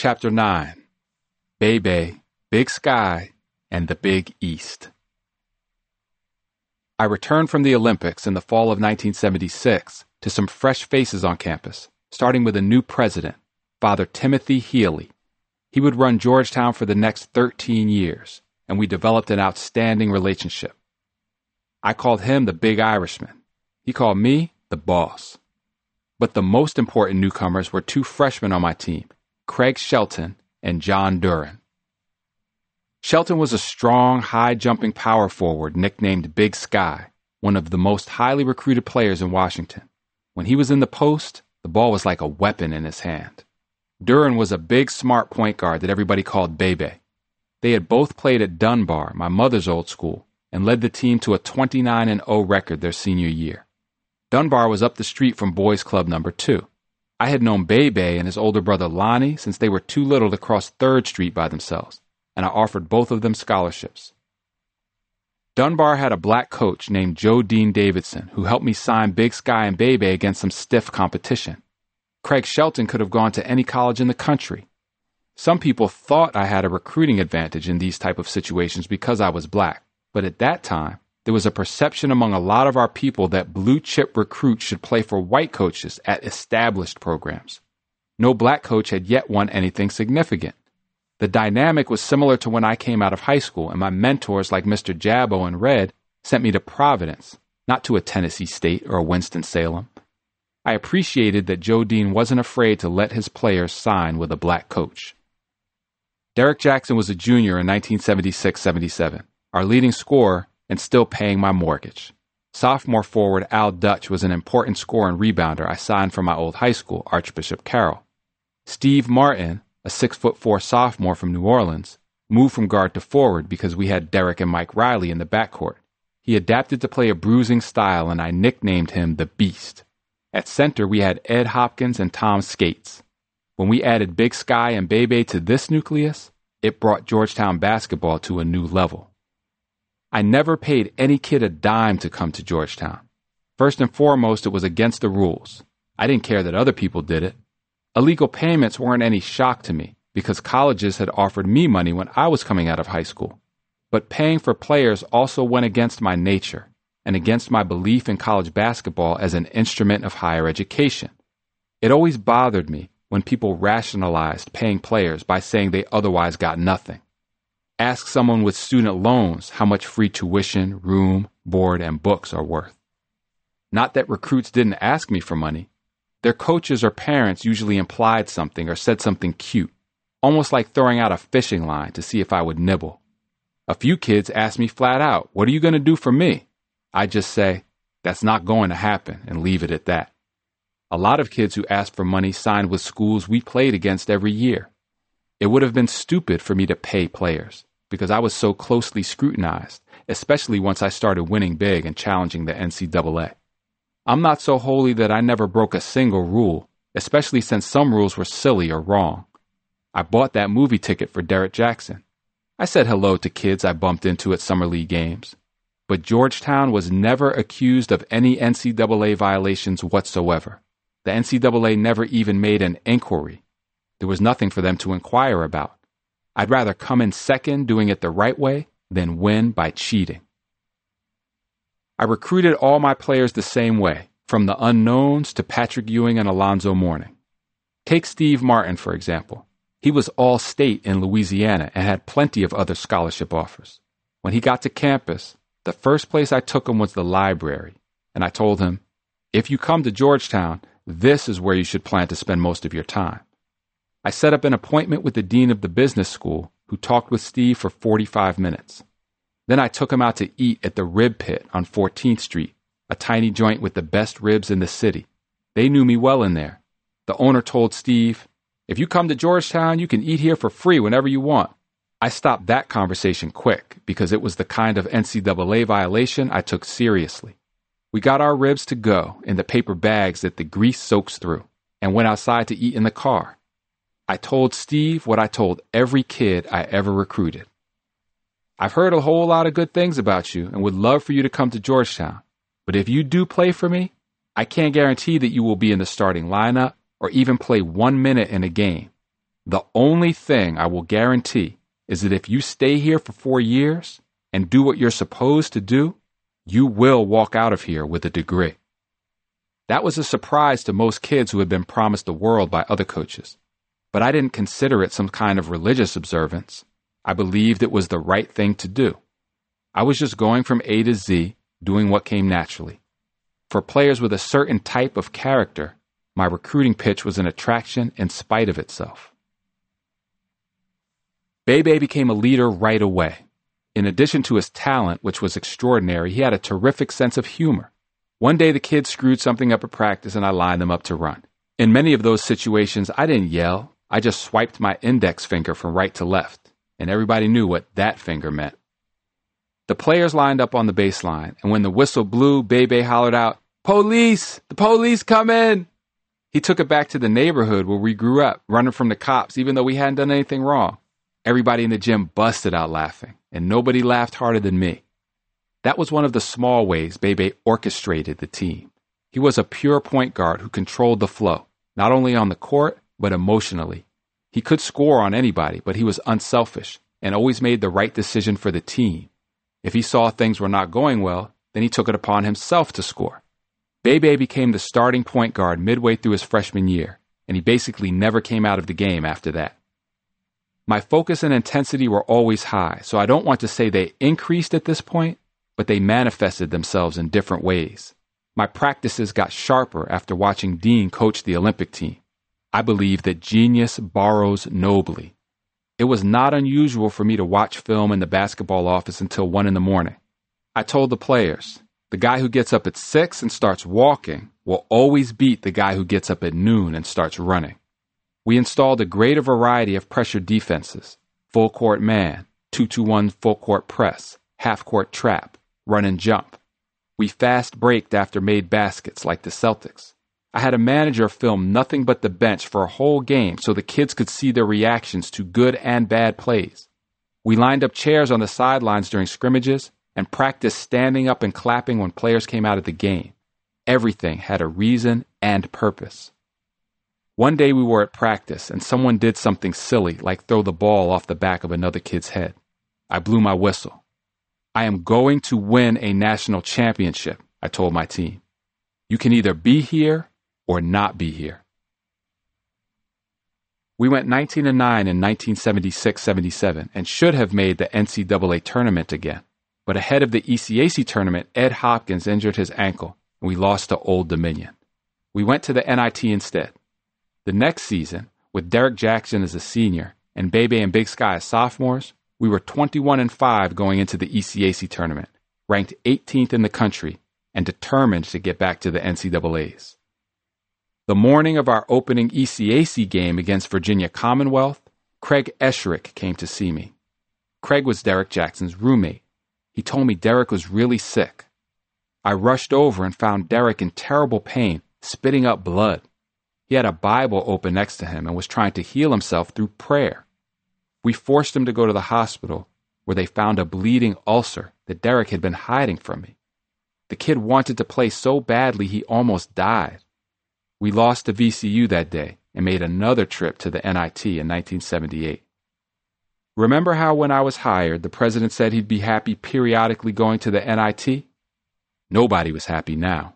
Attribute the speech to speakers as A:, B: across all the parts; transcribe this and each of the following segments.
A: Chapter 9 Bebe, Big Sky, and the Big East. I returned from the Olympics in the fall of 1976 to some fresh faces on campus, starting with a new president, Father Timothy Healy. He would run Georgetown for the next 13 years, and we developed an outstanding relationship. I called him the Big Irishman. He called me the boss. But the most important newcomers were two freshmen on my team, Craig Shelton and John Duren. Shelton was a strong, high jumping power forward nicknamed Big Sky, one of the most highly recruited players in Washington. When he was in the post, the ball was like a weapon in his hand. Duren was a big, smart point guard that everybody called Bebe. They had both played at Dunbar, my mother's old school, and led the team to a 29 0 record their senior year. Dunbar was up the street from Boys Club number 2. I had known Bebe and his older brother Lonnie since they were too little to cross 3rd Street by themselves, and I offered both of them scholarships. Dunbar had a black coach named Joe Dean Davidson who helped me sign Big Sky and Bebe against some stiff competition. Craig Shelton could have gone to any college in the country. Some people thought I had a recruiting advantage in these type of situations because I was black, but at that time, there was a perception among a lot of our people that blue chip recruits should play for white coaches at established programs. No black coach had yet won anything significant. The dynamic was similar to when I came out of high school and my mentors like Mr. Jabbo and Red sent me to Providence, not to a Tennessee State or a Winston-Salem. I appreciated that Joe Dean wasn't afraid to let his players sign with a black coach. Derek Jackson was a junior in 1976-77, our leading scorer and still paying my mortgage. Sophomore forward Al Dutch was an important scorer and rebounder I signed from my old high school, Archbishop Carroll. Steve Martin, a six foot four sophomore from New Orleans, moved from guard to forward because we had Derek and Mike Riley in the backcourt. He adapted to play a bruising style, and I nicknamed him the Beast. At center, we had Ed Hopkins and Tom Scates. When we added Big Sky and Bebe to this nucleus, it brought Georgetown basketball to a new level. I never paid any kid a dime to come to Georgetown. First and foremost, it was against the rules. I didn't care that other people did it. Illegal payments weren't any shock to me because colleges had offered me money when I was coming out of high school. But paying for players also went against my nature and against my belief in college basketball as an instrument of higher education. It always bothered me when people rationalized paying players by saying they otherwise got nothing. Ask someone with student loans how much free tuition, room, board, and books are worth. Not that recruits didn't ask me for money. Their coaches or parents usually implied something or said something cute, almost like throwing out a fishing line to see if I would nibble. A few kids asked me flat out, What are you going to do for me? I just say, That's not going to happen, and leave it at that. A lot of kids who asked for money signed with schools we played against every year. It would have been stupid for me to pay players because I was so closely scrutinized, especially once I started winning big and challenging the NCAA. I'm not so holy that I never broke a single rule, especially since some rules were silly or wrong. I bought that movie ticket for Derek Jackson. I said hello to kids I bumped into at Summer League games. But Georgetown was never accused of any NCAA violations whatsoever. The NCAA never even made an inquiry. There was nothing for them to inquire about. I'd rather come in second doing it the right way than win by cheating. I recruited all my players the same way, from the unknowns to Patrick Ewing and Alonzo Mourning. Take Steve Martin, for example. He was all state in Louisiana and had plenty of other scholarship offers. When he got to campus, the first place I took him was the library, and I told him, if you come to Georgetown, this is where you should plan to spend most of your time. I set up an appointment with the dean of the business school, who talked with Steve for 45 minutes. Then I took him out to eat at the Rib Pit on 14th Street, a tiny joint with the best ribs in the city. They knew me well in there. The owner told Steve, If you come to Georgetown, you can eat here for free whenever you want. I stopped that conversation quick because it was the kind of NCAA violation I took seriously. We got our ribs to go in the paper bags that the grease soaks through and went outside to eat in the car. I told Steve what I told every kid I ever recruited. I've heard a whole lot of good things about you and would love for you to come to Georgetown. But if you do play for me, I can't guarantee that you will be in the starting lineup or even play one minute in a game. The only thing I will guarantee is that if you stay here for four years and do what you're supposed to do, you will walk out of here with a degree. That was a surprise to most kids who had been promised the world by other coaches. But I didn't consider it some kind of religious observance. I believed it was the right thing to do. I was just going from A to Z, doing what came naturally. For players with a certain type of character, my recruiting pitch was an attraction in spite of itself. Bebe became a leader right away. In addition to his talent, which was extraordinary, he had a terrific sense of humor. One day the kids screwed something up at practice and I lined them up to run. In many of those situations, I didn't yell. I just swiped my index finger from right to left, and everybody knew what that finger meant. The players lined up on the baseline, and when the whistle blew, Bebe hollered out, Police! The police come in! He took it back to the neighborhood where we grew up, running from the cops, even though we hadn't done anything wrong. Everybody in the gym busted out laughing, and nobody laughed harder than me. That was one of the small ways Bebe orchestrated the team. He was a pure point guard who controlled the flow, not only on the court, but emotionally. He could score on anybody, but he was unselfish and always made the right decision for the team. If he saw things were not going well, then he took it upon himself to score. Bebe became the starting point guard midway through his freshman year, and he basically never came out of the game after that. My focus and intensity were always high, so I don't want to say they increased at this point, but they manifested themselves in different ways. My practices got sharper after watching Dean coach the Olympic team. I believe that genius borrows nobly. It was not unusual for me to watch film in the basketball office until 1 in the morning. I told the players, the guy who gets up at 6 and starts walking will always beat the guy who gets up at noon and starts running. We installed a greater variety of pressure defenses full court man, 2 2 1 full court press, half court trap, run and jump. We fast braked after made baskets like the Celtics. I had a manager film nothing but the bench for a whole game so the kids could see their reactions to good and bad plays. We lined up chairs on the sidelines during scrimmages and practiced standing up and clapping when players came out of the game. Everything had a reason and purpose. One day we were at practice and someone did something silly like throw the ball off the back of another kid's head. I blew my whistle. I am going to win a national championship, I told my team. You can either be here or not be here. We went 19 and 9 in 1976-77 and should have made the NCAA tournament again. But ahead of the ECAC tournament, Ed Hopkins injured his ankle and we lost to Old Dominion. We went to the NIT instead. The next season, with Derek Jackson as a senior and Bebe and Big Sky as sophomores, we were 21 and 5 going into the ECAC tournament, ranked 18th in the country, and determined to get back to the NCAAs. The morning of our opening ECAC game against Virginia Commonwealth, Craig Esherick came to see me. Craig was Derek Jackson's roommate. He told me Derek was really sick. I rushed over and found Derek in terrible pain, spitting up blood. He had a Bible open next to him and was trying to heal himself through prayer. We forced him to go to the hospital, where they found a bleeding ulcer that Derek had been hiding from me. The kid wanted to play so badly he almost died. We lost to VCU that day and made another trip to the NIT in 1978. Remember how when I was hired, the president said he'd be happy periodically going to the NIT? Nobody was happy now.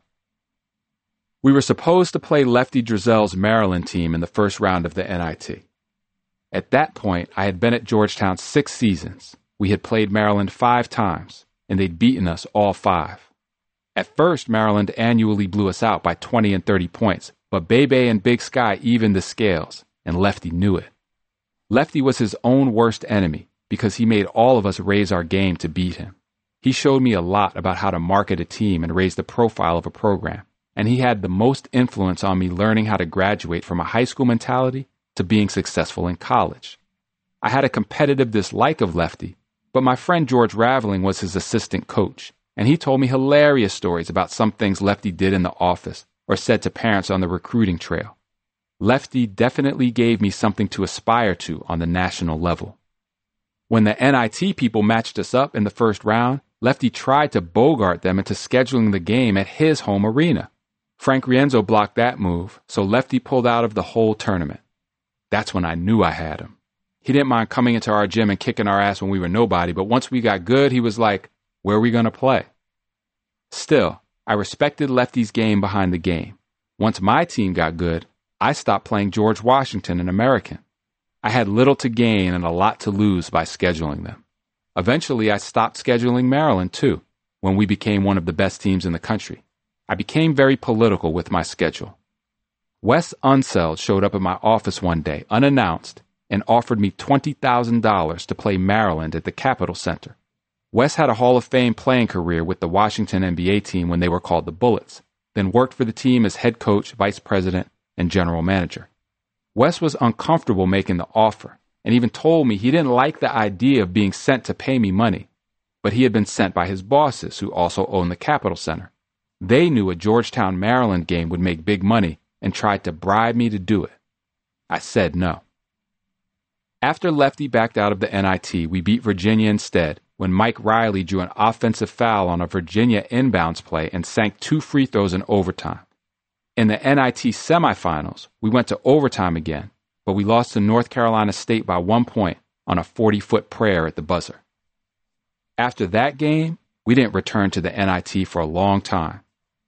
A: We were supposed to play Lefty Driesell's Maryland team in the first round of the NIT. At that point, I had been at Georgetown six seasons. We had played Maryland five times, and they'd beaten us all five. At first, Maryland annually blew us out by 20 and 30 points, but Bebe and Big Sky evened the scales, and Lefty knew it. Lefty was his own worst enemy because he made all of us raise our game to beat him. He showed me a lot about how to market a team and raise the profile of a program and he had the most influence on me learning how to graduate from a high school mentality to being successful in college. I had a competitive dislike of Lefty, but my friend George Raveling was his assistant coach, and he told me hilarious stories about some things Lefty did in the office or said to parents on the recruiting trail. Lefty definitely gave me something to aspire to on the national level. When the NIT people matched us up in the first round, Lefty tried to bogart them into scheduling the game at his home arena. Frank Rienzo blocked that move, so Lefty pulled out of the whole tournament. That's when I knew I had him. He didn't mind coming into our gym and kicking our ass when we were nobody, but once we got good, he was like, Where are we going to play? Still, I respected Lefty's game behind the game. Once my team got good, I stopped playing George Washington and American. I had little to gain and a lot to lose by scheduling them. Eventually, I stopped scheduling Maryland too, when we became one of the best teams in the country. I became very political with my schedule. Wes Unseld showed up at my office one day, unannounced, and offered me $20,000 to play Maryland at the Capitol Center. Wes had a Hall of Fame playing career with the Washington NBA team when they were called the Bullets, then worked for the team as head coach, vice president, and general manager. Wes was uncomfortable making the offer and even told me he didn't like the idea of being sent to pay me money, but he had been sent by his bosses who also owned the Capitol Center. They knew a Georgetown, Maryland game would make big money and tried to bribe me to do it. I said no. After Lefty backed out of the NIT, we beat Virginia instead when Mike Riley drew an offensive foul on a Virginia inbounds play and sank two free throws in overtime. In the NIT semifinals, we went to overtime again, but we lost to North Carolina State by one point on a 40 foot prayer at the buzzer. After that game, we didn't return to the NIT for a long time.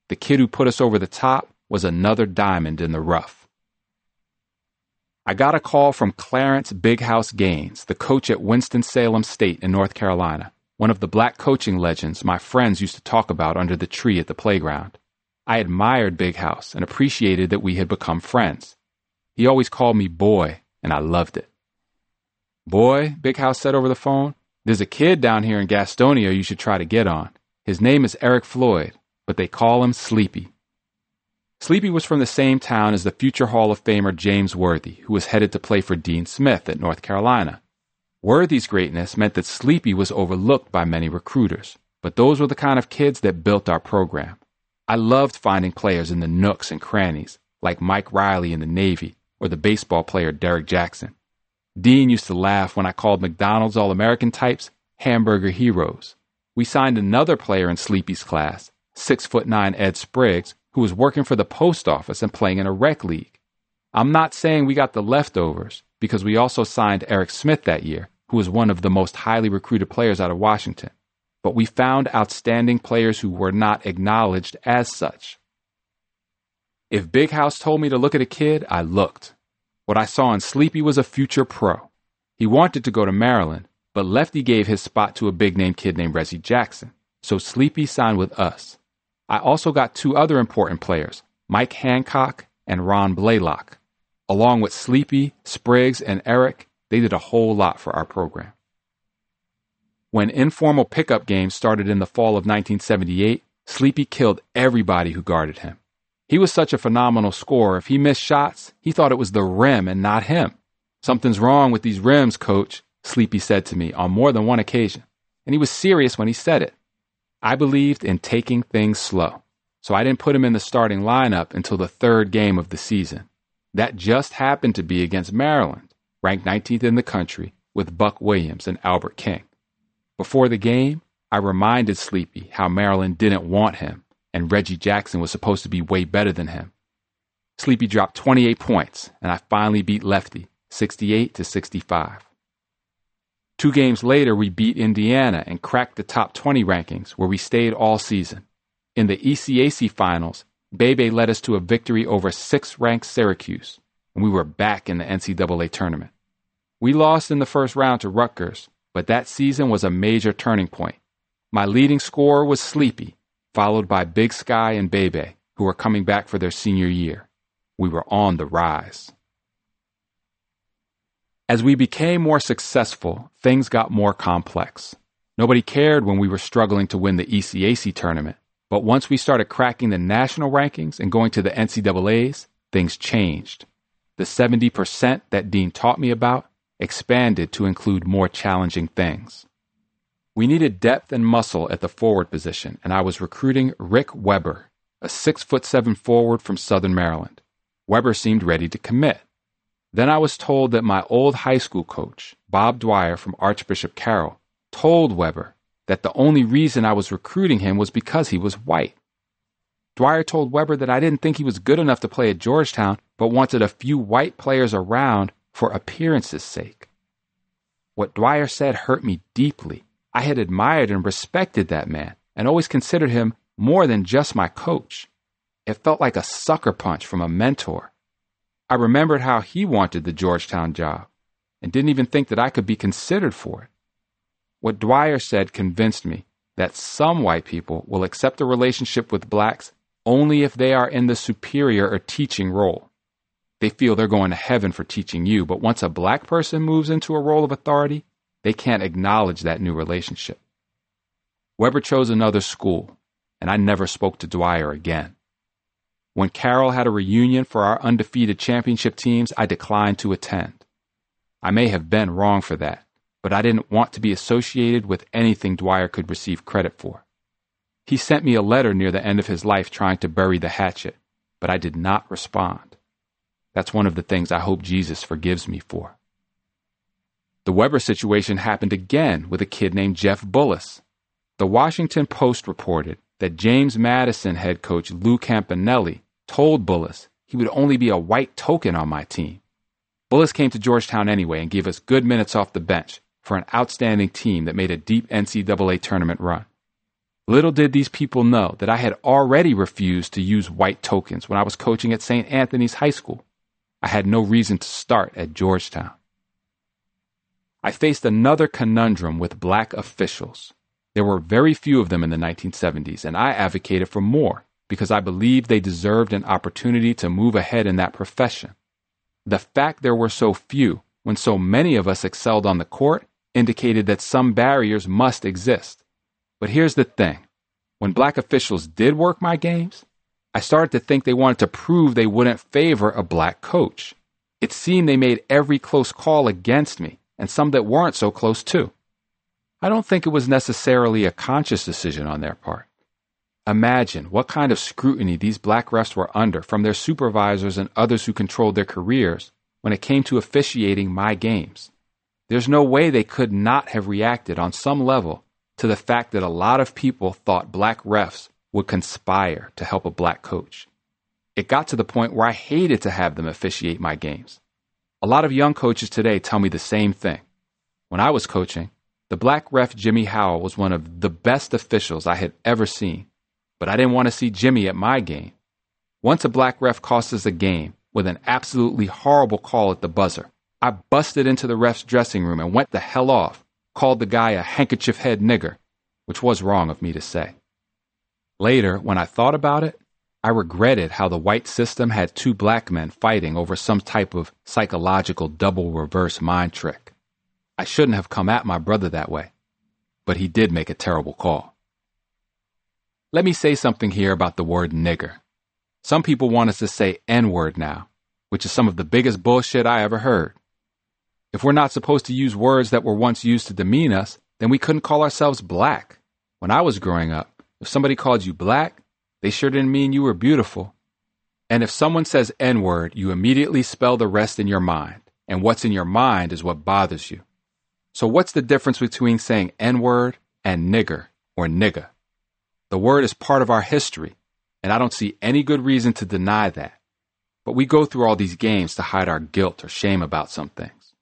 A: The kid who put us over the top was another diamond in the rough. I got a call from Clarence Big House Gaines, the coach at Winston-Salem State in North Carolina, one of the black coaching legends my friends used to talk about under the tree at the playground. I admired Big House and appreciated that we had become friends. He always called me boy, and I loved it. Boy, Big House said over the phone, there's a kid down here in Gastonia you should try to get on. His name is Eric Floyd, but they call him Sleepy. Sleepy was from the same town as the future Hall of Famer James Worthy, who was headed to play for Dean Smith at North Carolina. Worthy's greatness meant that Sleepy was overlooked by many recruiters, but those were the kind of kids that built our program. I loved finding players in the nooks and crannies, like Mike Riley in the Navy or the baseball player Derek Jackson. Dean used to laugh when I called McDonald's All American types hamburger heroes. We signed another player in Sleepy's class, six foot nine Ed Spriggs, who was working for the post office and playing in a rec league. I'm not saying we got the leftovers because we also signed Eric Smith that year, who was one of the most highly recruited players out of Washington. But we found outstanding players who were not acknowledged as such. If Big House told me to look at a kid, I looked. What I saw in Sleepy was a future pro. He wanted to go to Maryland, but Lefty gave his spot to a big name kid named Reggie Jackson. So Sleepy signed with us. I also got two other important players, Mike Hancock and Ron Blaylock. Along with Sleepy, Spriggs, and Eric, they did a whole lot for our program. When informal pickup games started in the fall of 1978, Sleepy killed everybody who guarded him. He was such a phenomenal scorer, if he missed shots, he thought it was the rim and not him. Something's wrong with these rims, coach, Sleepy said to me on more than one occasion. And he was serious when he said it. I believed in taking things slow, so I didn't put him in the starting lineup until the third game of the season. That just happened to be against Maryland, ranked 19th in the country, with Buck Williams and Albert King. Before the game, I reminded Sleepy how Maryland didn't want him, and Reggie Jackson was supposed to be way better than him. Sleepy dropped 28 points, and I finally beat Lefty, 68 to 65. Two games later, we beat Indiana and cracked the top 20 rankings, where we stayed all season. In the ECAC finals, Bebe led us to a victory over sixth ranked Syracuse, and we were back in the NCAA tournament. We lost in the first round to Rutgers, but that season was a major turning point. My leading scorer was Sleepy, followed by Big Sky and Bebe, who were coming back for their senior year. We were on the rise. As we became more successful, things got more complex. Nobody cared when we were struggling to win the ECAC tournament, but once we started cracking the national rankings and going to the NCAAs, things changed. The 70% that Dean taught me about expanded to include more challenging things. We needed depth and muscle at the forward position, and I was recruiting Rick Weber, a six foot seven forward from Southern Maryland. Weber seemed ready to commit. Then I was told that my old high school coach, Bob Dwyer from Archbishop Carroll, told Weber that the only reason I was recruiting him was because he was white. Dwyer told Weber that I didn't think he was good enough to play at Georgetown, but wanted a few white players around for appearance's sake. What Dwyer said hurt me deeply. I had admired and respected that man and always considered him more than just my coach. It felt like a sucker punch from a mentor. I remembered how he wanted the Georgetown job and didn't even think that I could be considered for it. What Dwyer said convinced me that some white people will accept a relationship with blacks only if they are in the superior or teaching role. They feel they're going to heaven for teaching you, but once a black person moves into a role of authority, they can't acknowledge that new relationship. Weber chose another school, and I never spoke to Dwyer again. When Carroll had a reunion for our undefeated championship teams, I declined to attend. I may have been wrong for that, but I didn't want to be associated with anything Dwyer could receive credit for. He sent me a letter near the end of his life trying to bury the hatchet, but I did not respond. That's one of the things I hope Jesus forgives me for. The Weber situation happened again with a kid named Jeff Bullis. The Washington Post reported that James Madison head coach Lou Campanelli told Bullis he would only be a white token on my team. Bullis came to Georgetown anyway and gave us good minutes off the bench for an outstanding team that made a deep NCAA tournament run. Little did these people know that I had already refused to use white tokens when I was coaching at St. Anthony's High School. I had no reason to start at Georgetown. I faced another conundrum with black officials. There were very few of them in the 1970s, and I advocated for more because I believed they deserved an opportunity to move ahead in that profession. The fact there were so few when so many of us excelled on the court indicated that some barriers must exist. But here's the thing when black officials did work my games, I started to think they wanted to prove they wouldn't favor a black coach. It seemed they made every close call against me, and some that weren't so close too. I don't think it was necessarily a conscious decision on their part. Imagine what kind of scrutiny these black refs were under from their supervisors and others who controlled their careers when it came to officiating my games. There's no way they could not have reacted on some level to the fact that a lot of people thought black refs would conspire to help a black coach. It got to the point where I hated to have them officiate my games. A lot of young coaches today tell me the same thing. When I was coaching, the black ref Jimmy Howell was one of the best officials I had ever seen, but I didn't want to see Jimmy at my game. Once a black ref cost us a game with an absolutely horrible call at the buzzer. I busted into the ref's dressing room and went the hell off called the guy a handkerchief head nigger, which was wrong of me to say. Later, when I thought about it, I regretted how the white system had two black men fighting over some type of psychological double reverse mind trick. I shouldn't have come at my brother that way, but he did make a terrible call. Let me say something here about the word nigger. Some people want us to say N word now, which is some of the biggest bullshit I ever heard. If we're not supposed to use words that were once used to demean us, then we couldn't call ourselves black. When I was growing up, if somebody called you black, they sure didn't mean you were beautiful. And if someone says N word, you immediately spell the rest in your mind. And what's in your mind is what bothers you. So what's the difference between saying N word and nigger or nigga? The word is part of our history, and I don't see any good reason to deny that. But we go through all these games to hide our guilt or shame about some things.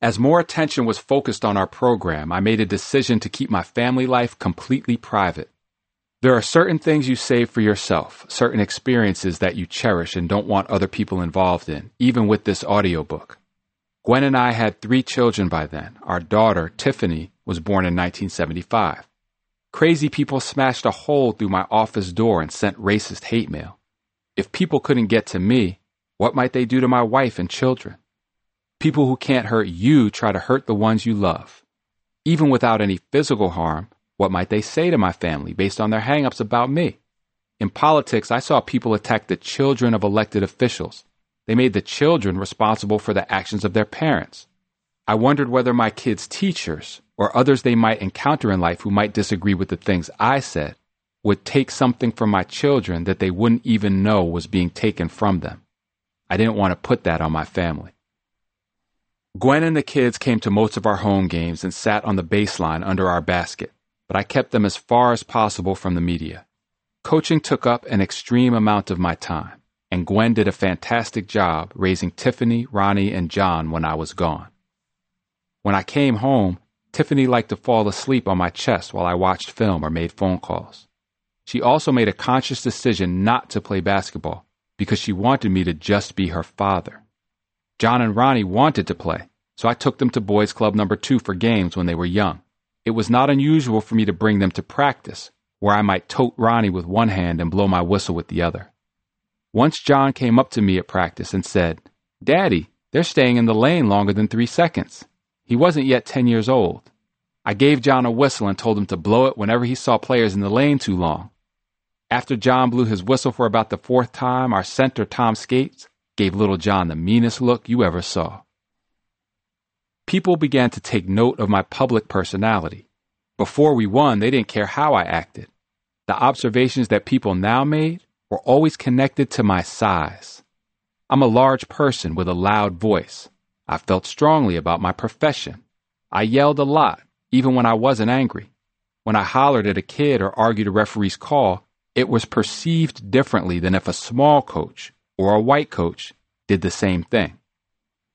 A: As more attention was focused on our program, I made a decision to keep my family life completely private. There are certain things you save for yourself, certain experiences that you cherish and don't want other people involved in, even with this audiobook. Gwen and I had three children by then. Our daughter, Tiffany, was born in 1975. Crazy people smashed a hole through my office door and sent racist hate mail. If people couldn't get to me, what might they do to my wife and children? People who can't hurt you try to hurt the ones you love. Even without any physical harm, what might they say to my family based on their hangups about me? In politics, I saw people attack the children of elected officials. They made the children responsible for the actions of their parents. I wondered whether my kids' teachers or others they might encounter in life who might disagree with the things I said would take something from my children that they wouldn't even know was being taken from them. I didn't want to put that on my family. Gwen and the kids came to most of our home games and sat on the baseline under our basket, but I kept them as far as possible from the media. Coaching took up an extreme amount of my time. and Gwen did a fantastic job raising Tiffany, Ronnie, and John when I was gone. When I came home, Tiffany liked to fall asleep on my chest while I watched film or made phone calls. She also made a conscious decision not to play basketball because she wanted me to just be her father. John and Ronnie wanted to play, so I took them to Boys Club number two for games when they were young. It was not unusual for me to bring them to practice, where I might tote Ronnie with one hand and blow my whistle with the other. Once John came up to me at practice and said, Daddy, they're staying in the lane longer than three seconds. He wasn't yet 10 years old. I gave John a whistle and told him to blow it whenever he saw players in the lane too long. After John blew his whistle for about the fourth time, our center, Tom Scates, gave little John the meanest look you ever saw. People began to take note of my public personality. Before we won, they didn't care how I acted. The observations that people now made were always connected to my size. I'm a large person with a loud voice. I felt strongly about my profession. I yelled a lot, even when I wasn't angry. When I hollered at a kid or argued a referee's call, it was perceived differently than if a small coach or a white coach did the same thing.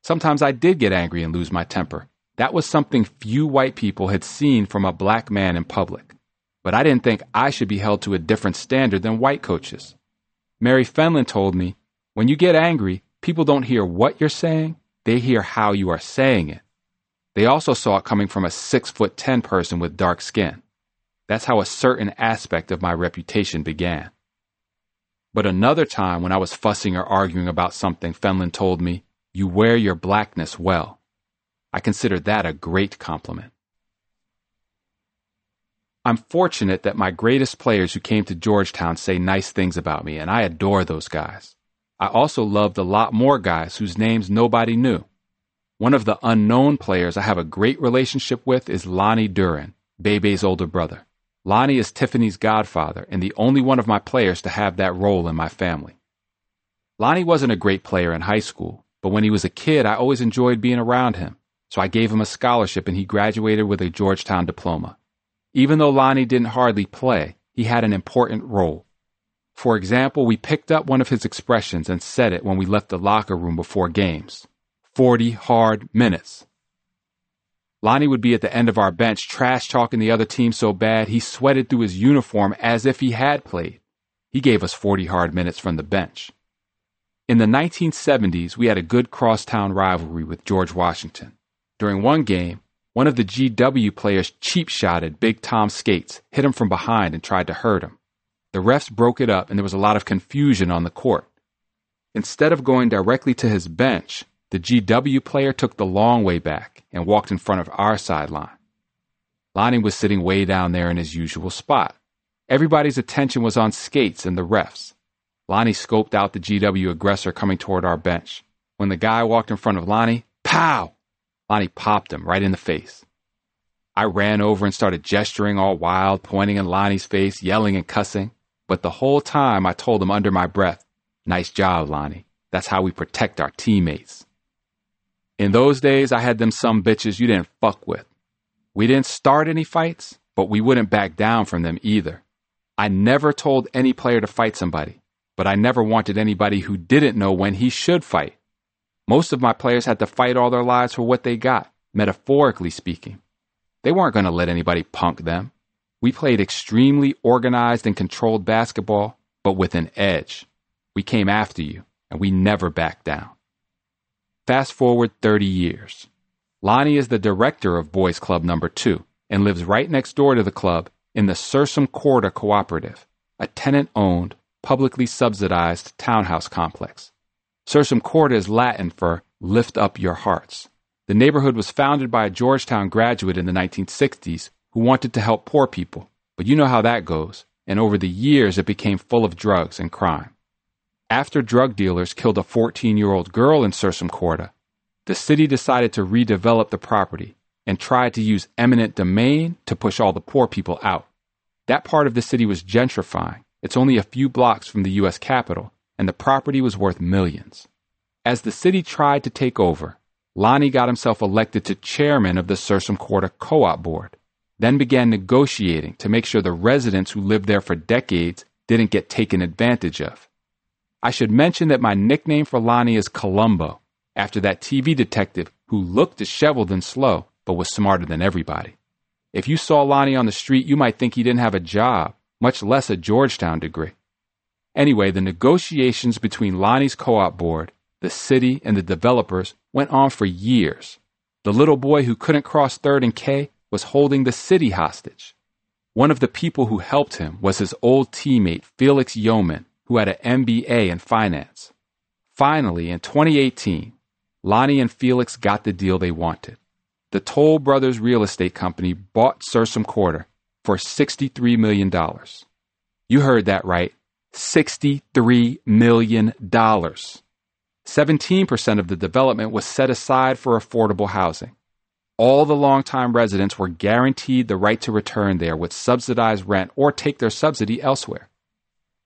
A: Sometimes I did get angry and lose my temper. That was something few white people had seen from a black man in public. But I didn't think I should be held to a different standard than white coaches. Mary Fenlon told me, when you get angry, people don't hear what you're saying, they hear how you are saying it. They also saw it coming from a six foot ten person with dark skin. That's how a certain aspect of my reputation began. But another time when I was fussing or arguing about something, Fenlon told me, You wear your blackness well. I consider that a great compliment. I'm fortunate that my greatest players who came to Georgetown say nice things about me, and I adore those guys. I also loved a lot more guys whose names nobody knew. One of the unknown players I have a great relationship with is Lonnie Duren, Bebe's older brother. Lonnie is Tiffany's godfather and the only one of my players to have that role in my family. Lonnie wasn't a great player in high school, but when he was a kid, I always enjoyed being around him, so I gave him a scholarship and he graduated with a Georgetown diploma. Even though Lonnie didn't hardly play, he had an important role. For example, we picked up one of his expressions and said it when we left the locker room before games 40 hard minutes. Lonnie would be at the end of our bench trash talking the other team so bad he sweated through his uniform as if he had played. He gave us 40 hard minutes from the bench. In the 1970s, we had a good crosstown rivalry with George Washington. During one game, one of the GW players cheap shotted Big Tom Scates, hit him from behind, and tried to hurt him. The refs broke it up and there was a lot of confusion on the court. Instead of going directly to his bench, the GW player took the long way back and walked in front of our sideline. Lonnie was sitting way down there in his usual spot. Everybody's attention was on Scates and the refs. Lonnie scoped out the GW aggressor coming toward our bench. When the guy walked in front of Lonnie, pow! Lonnie popped him right in the face. I ran over and started gesturing all wild, pointing in Lonnie's face, yelling and cussing. But the whole time I told him under my breath, nice job, Lonnie. That's how we protect our teammates. In those days, I had them some bitches you didn't fuck with. We didn't start any fights, but we wouldn't back down from them either. I never told any player to fight somebody, but I never wanted anybody who didn't know when he should fight. Most of my players had to fight all their lives for what they got, metaphorically speaking. They weren't going to let anybody punk them. We played extremely organized and controlled basketball, but with an edge. We came after you, and we never backed down. Fast forward 30 years. Lonnie is the director of Boys Club number 2 and lives right next door to the club in the Sursum Corda Cooperative, a tenant-owned, publicly subsidized townhouse complex. Sursum Corda is Latin for lift up your hearts. The neighborhood was founded by a Georgetown graduate in the 1960s who wanted to help poor people. But you know how that goes. And over the years, it became full of drugs and crime. After drug dealers killed a 14 year old girl in Sursum Corda, the city decided to redevelop the property and tried to use eminent domain to push all the poor people out. That part of the city was gentrifying. It's only a few blocks from the U.S. Capitol, and the property was worth millions. As the city tried to take over, Lonnie got himself elected to chairman of the Sursum Corda Co-op Board then began negotiating to make sure the residents who lived there for decades didn't get taken advantage of. I should mention that my nickname for Lonnie is Columbo, after that TV detective who looked disheveled and slow, but was smarter than everybody. If you saw Lonnie on the street, you might think he didn't have a job, much less a Georgetown degree. Anyway, the negotiations between Lonnie's co op board, the city, and the developers went on for years. The little boy who couldn't cross third and K was holding the city hostage. One of the people who helped him was his old teammate, Felix Yeoman, who had an MBA in finance. Finally, in 2018, Lonnie and Felix got the deal they wanted. The Toll Brothers Real Estate Company bought Sursum Corda for $63 million. You heard that right. $63 million. 17% of the development was set aside for affordable housing. All the longtime residents were guaranteed the right to return there with subsidized rent or take their subsidy elsewhere.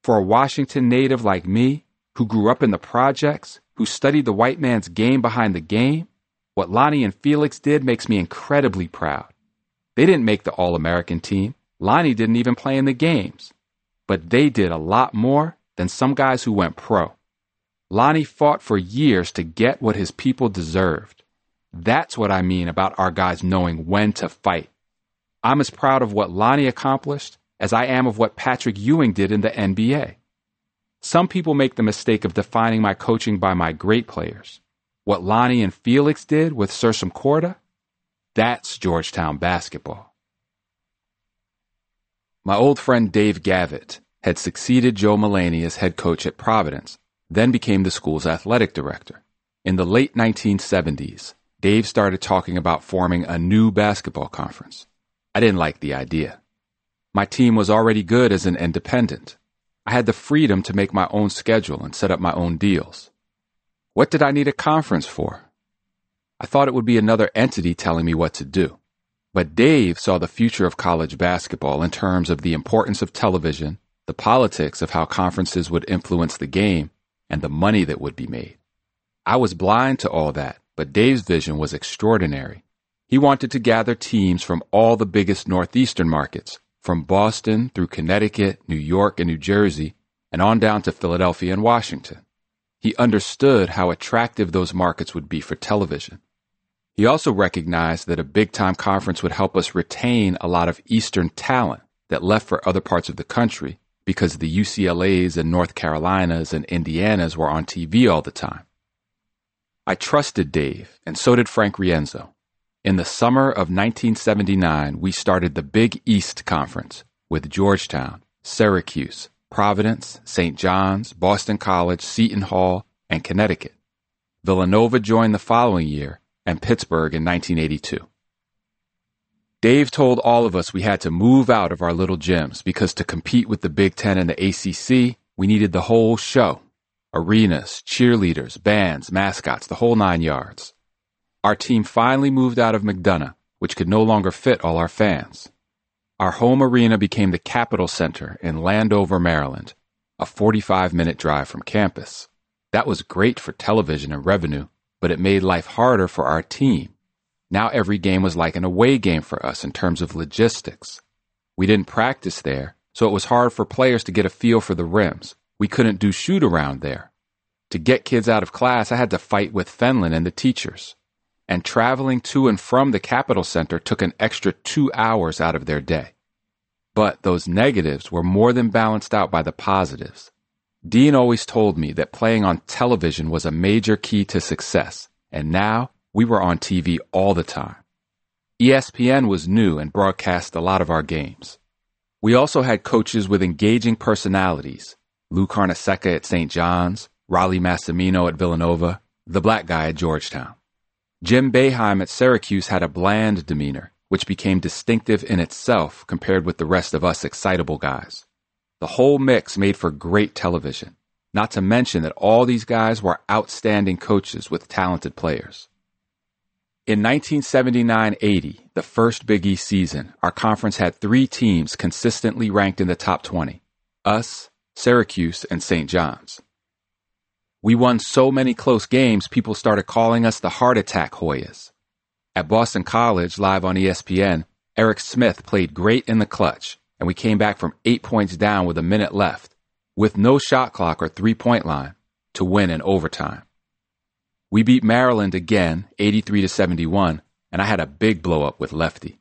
A: For a Washington native like me, who grew up in the projects, who studied the white man's game behind the game, what Lonnie and Felix did makes me incredibly proud. They didn't make the All American team. Lonnie didn't even play in the games. But they did a lot more than some guys who went pro. Lonnie fought for years to get what his people deserved. That's what I mean about our guys knowing when to fight. I'm as proud of what Lonnie accomplished as I am of what Patrick Ewing did in the NBA. Some people make the mistake of defining my coaching by my great players. What Lonnie and Felix did with Sursum Corda, that's Georgetown basketball. My old friend Dave Gavitt had succeeded Joe Mullaney as head coach at Providence then became the school's athletic director. In the late 1970s, Dave started talking about forming a new basketball conference. I didn't like the idea. My team was already good as an independent. I had the freedom to make my own schedule and set up my own deals. What did I need a conference for? I thought it would be another entity telling me what to do. But Dave saw the future of college basketball in terms of the importance of television, the politics of how conferences would influence the game, and the money that would be made. I was blind to all that, but Dave's vision was extraordinary. He wanted to gather teams from all the biggest Northeastern markets, from Boston through Connecticut, New York, and New Jersey, and on down to Philadelphia and Washington. He understood how attractive those markets would be for television. He also recognized that a big time conference would help us retain a lot of Eastern talent that left for other parts of the country because the UCLAs and North Carolinas and Indianas were on TV all the time. I trusted Dave, and so did Frank Rienzo. In the summer of 1979, we started the Big East Conference with Georgetown, Syracuse, Providence, St. John's, Boston College, Seton Hall, and Connecticut. Villanova joined the following year, and Pittsburgh in 1982. Dave told all of us we had to move out of our little gyms because to compete with the Big Ten and the ACC, we needed the whole show. Arenas, cheerleaders, bands, mascots, the whole nine yards. Our team finally moved out of McDonough, which could no longer fit all our fans. Our home arena became the Capitol Center in Landover, Maryland, a 45 minute drive from campus. That was great for television and revenue, but it made life harder for our team. Now every game was like an away game for us in terms of logistics. We didn't practice there, so it was hard for players to get a feel for the rims. We couldn't do shoot around there. To get kids out of class, I had to fight with Fenlon and the teachers. And traveling to and from the Capitol Center took an extra two hours out of their day. But those negatives were more than balanced out by the positives. Dean always told me that playing on television was a major key to success, and now we were on TV all the time. ESPN was new and broadcast a lot of our games. We also had coaches with engaging personalities Lou Carnesecca at St. John's, Rollie Massimino at Villanova, the black guy at Georgetown. Jim Boeheim at Syracuse had a bland demeanor, which became distinctive in itself compared with the rest of us excitable guys. The whole mix made for great television, not to mention that all these guys were outstanding coaches with talented players. In 1979-80, the first Big East season, our conference had three teams consistently ranked in the top 20. Us, Syracuse, and St. John's. We won so many close games, people started calling us the Heart Attack Hoyas. At Boston College, live on ESPN, Eric Smith played great in the clutch, and we came back from eight points down with a minute left. with no shot clock or three point line, to win in overtime. We beat Maryland again, 83 to 71, and I had a big blow up with Lefty.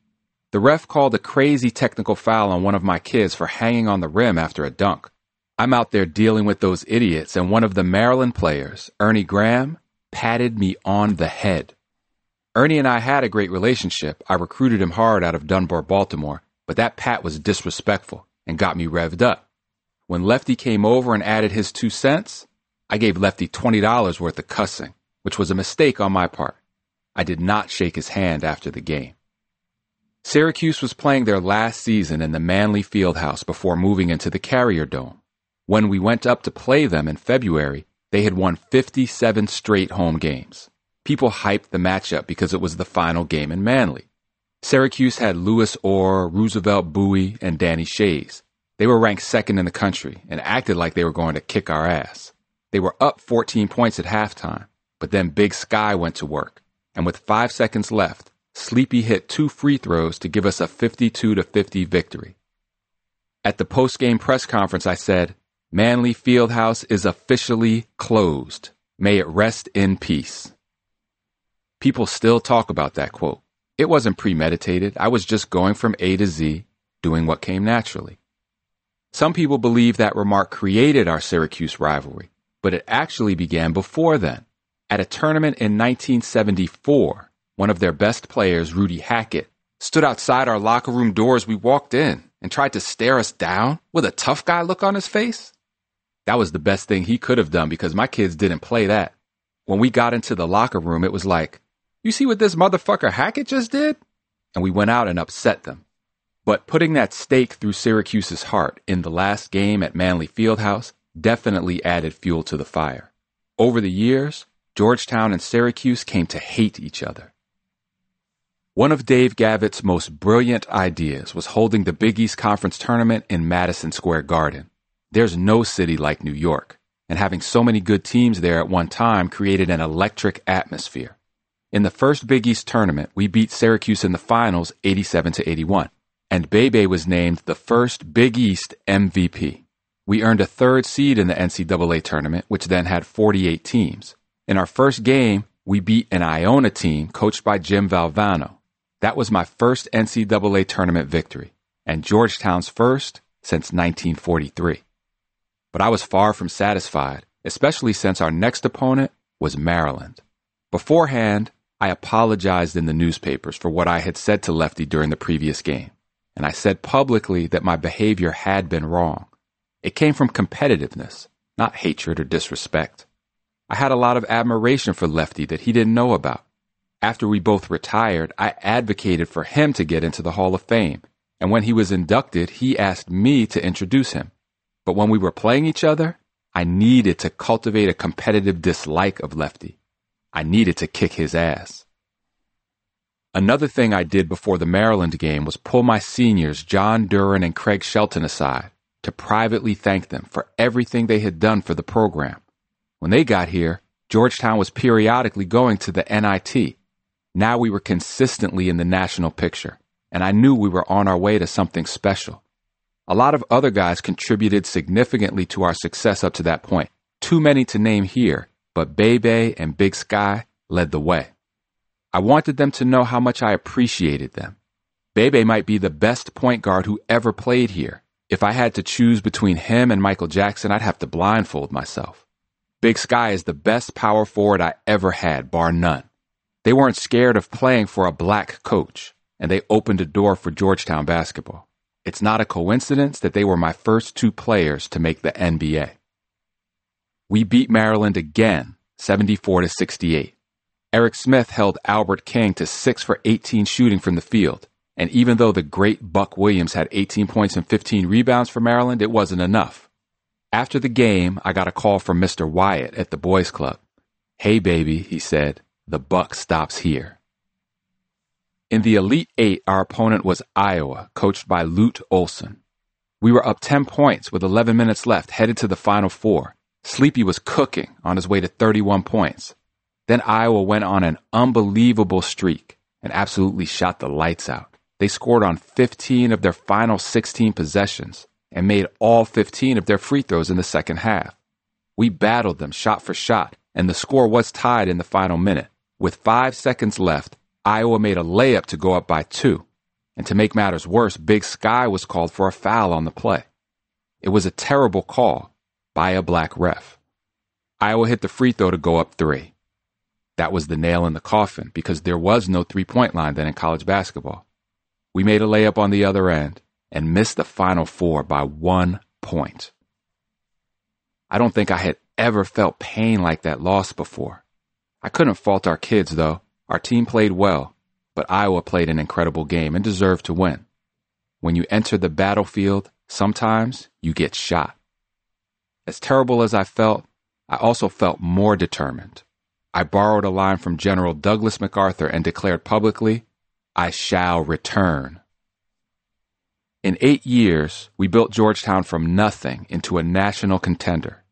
A: The ref called a crazy technical foul on one of my kids for hanging on the rim after a dunk. I'm out there dealing with those idiots, and one of the Maryland players, Ernie Graham, patted me on the head. Ernie and I had a great relationship. I recruited him hard out of Dunbar, Baltimore, but that pat was disrespectful and got me revved up. When Lefty came over and added his two cents, I gave Lefty $20 worth of cussing, which was a mistake on my part. I did not shake his hand after the game. Syracuse was playing their last season in the Manley Fieldhouse before moving into the Carrier Dome. When we went up to play them in February, they had won 57 straight home games. People hyped the matchup because it was the final game in Manley. Syracuse had Louis Orr, Roosevelt Bouie, and Danny Schayes. They were ranked second in the country and acted like they were going to kick our ass. They were up 14 points at halftime, but then Big Sky went to work, and with five seconds left, Sleepy hit two free throws to give us a 52 to 50 victory. At the post-game press conference, I said, Manley Fieldhouse is officially closed. May it rest in peace. People still talk about that quote. It wasn't premeditated. I was just going from A to Z, doing what came naturally. Some people believe that remark created our Syracuse rivalry, but it actually began before then. At a tournament in 1974, one of their best players, Rudy Hackett, stood outside our locker room door as we walked in and tried to stare us down with a tough guy look on his face. That was the best thing he could have done because my kids didn't play that. When we got into the locker room, it was like, you see what this motherfucker Hackett just did? And we went out and upset them. But putting that stake through Syracuse's heart in the last game at Manley Fieldhouse definitely added fuel to the fire. Over the years, Georgetown and Syracuse came to hate each other. One of Dave Gavitt's most brilliant ideas was holding the Big East Conference tournament in Madison Square Garden. There's no city like New York, and having so many good teams there at one time created an electric atmosphere. In the first Big East tournament, we beat Syracuse in the finals 87 to 81, and Bebe was named the first Big East MVP. We earned a third seed in the NCAA tournament, which then had 48 teams. In our first game, we beat an Iona team coached by Jim Valvano. That was my first NCAA tournament victory, and Georgetown's first since 1943 but I was far from satisfied, especially since our next opponent was Maryland. Beforehand, I apologized in the newspapers for what I had said to Lefty during the previous game, and I said publicly that my behavior had been wrong. It came from competitiveness, not hatred or disrespect. I had a lot of admiration for Lefty that he didn't know about. After we both retired, I advocated for him to get into the Hall of Fame, and when he was inducted, he asked me to introduce him. But when we were playing each other, I needed to cultivate a competitive dislike of Lefty. I needed to kick his ass. Another thing I did before the Maryland game was pull my seniors, John Duren and Craig Shelton, aside to privately thank them for everything they had done for the program. When they got here, Georgetown was periodically going to the NIT. Now we were consistently in the national picture, and I knew we were on our way to something special. A lot of other guys contributed significantly to our success up to that point. Too many to name here, but Bebe and Big Sky led the way. I wanted them to know how much I appreciated them. Bebe might be the best point guard who ever played here. If I had to choose between him and Michael Jackson, I'd have to blindfold myself. Big Sky is the best power forward I ever had, bar none. They weren't scared of playing for a black coach, and they opened a door for Georgetown basketball. It's not a coincidence that they were my first two players to make the NBA. We beat Maryland again, 74 to 68. Eric Smith held Albert King to 6 for 18 shooting from the field. And even though the great Buck Williams had 18 points and 15 rebounds for Maryland, it wasn't enough. After the game, I got a call from Mr. Wyatt at the boys club. Hey baby, he said, the buck stops here. In the Elite Eight, our opponent was Iowa, coached by Lute Olson. We were up 10 points with 11 minutes left, headed to the Final Four. Sleepy was cooking on his way to 31 points. Then Iowa went on an unbelievable streak and absolutely shot the lights out. They scored on 15 of their final 16 possessions, and made all 15 of their free throws in the second half. We battled them shot for shot, and the score was tied in the final minute. With five seconds left, Iowa made a layup to go up by two. And to make matters worse, Big Sky was called for a foul on the play. It was a terrible call by a black ref. Iowa hit the free throw to go up three. That was the nail in the coffin because there was no three point line then in college basketball. We made a layup on the other end and missed the final four by one point. I don't think I had ever felt pain like that loss before. I couldn't fault our kids, though. Our team played well, but Iowa played an incredible game and deserved to win. When you enter the battlefield, sometimes you get shot. As terrible as I felt, I also felt more determined. I borrowed a line from General Douglas MacArthur and declared publicly, I shall return. In eight years, we built Georgetown from nothing into a national contender.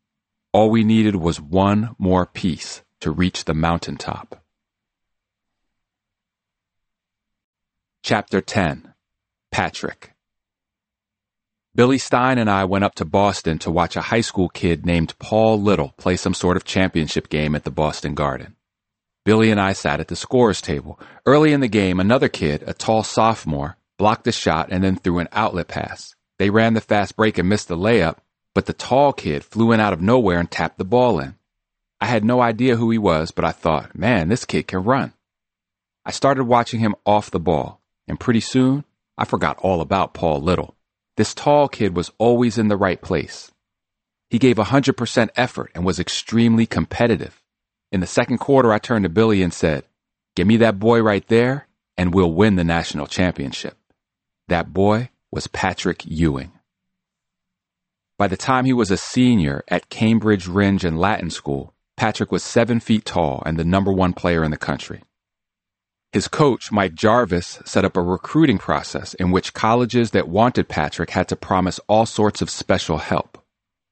A: All we needed was one more piece to reach the mountaintop. Chapter 10 Patrick Billy Stein and I went up to Boston to watch a high school kid named Paul Little play some sort of championship game at the Boston Garden. Billy and I sat at the scorer's table. Early in the game, another kid, a tall sophomore, blocked a shot, and then threw an outlet pass. They ran the fast break and missed the layup, but the tall kid flew in out of nowhere and tapped the ball in. I had no idea who he was, but I thought, man, this kid can run. I started watching him off the ball, and pretty soon I forgot all about Paul Little. This tall kid was always in the right place. He gave 100% effort and was extremely competitive. In the second quarter, I turned to Billy and said, Give me that boy right there, and we'll win the national championship. That boy was Patrick Ewing. By the time he was a senior at Cambridge Rindge and Latin School, Patrick was seven feet tall and the number one player in the country. His coach, Mike Jarvis, set up a recruiting process in which colleges that wanted Patrick had to promise all sorts of special help.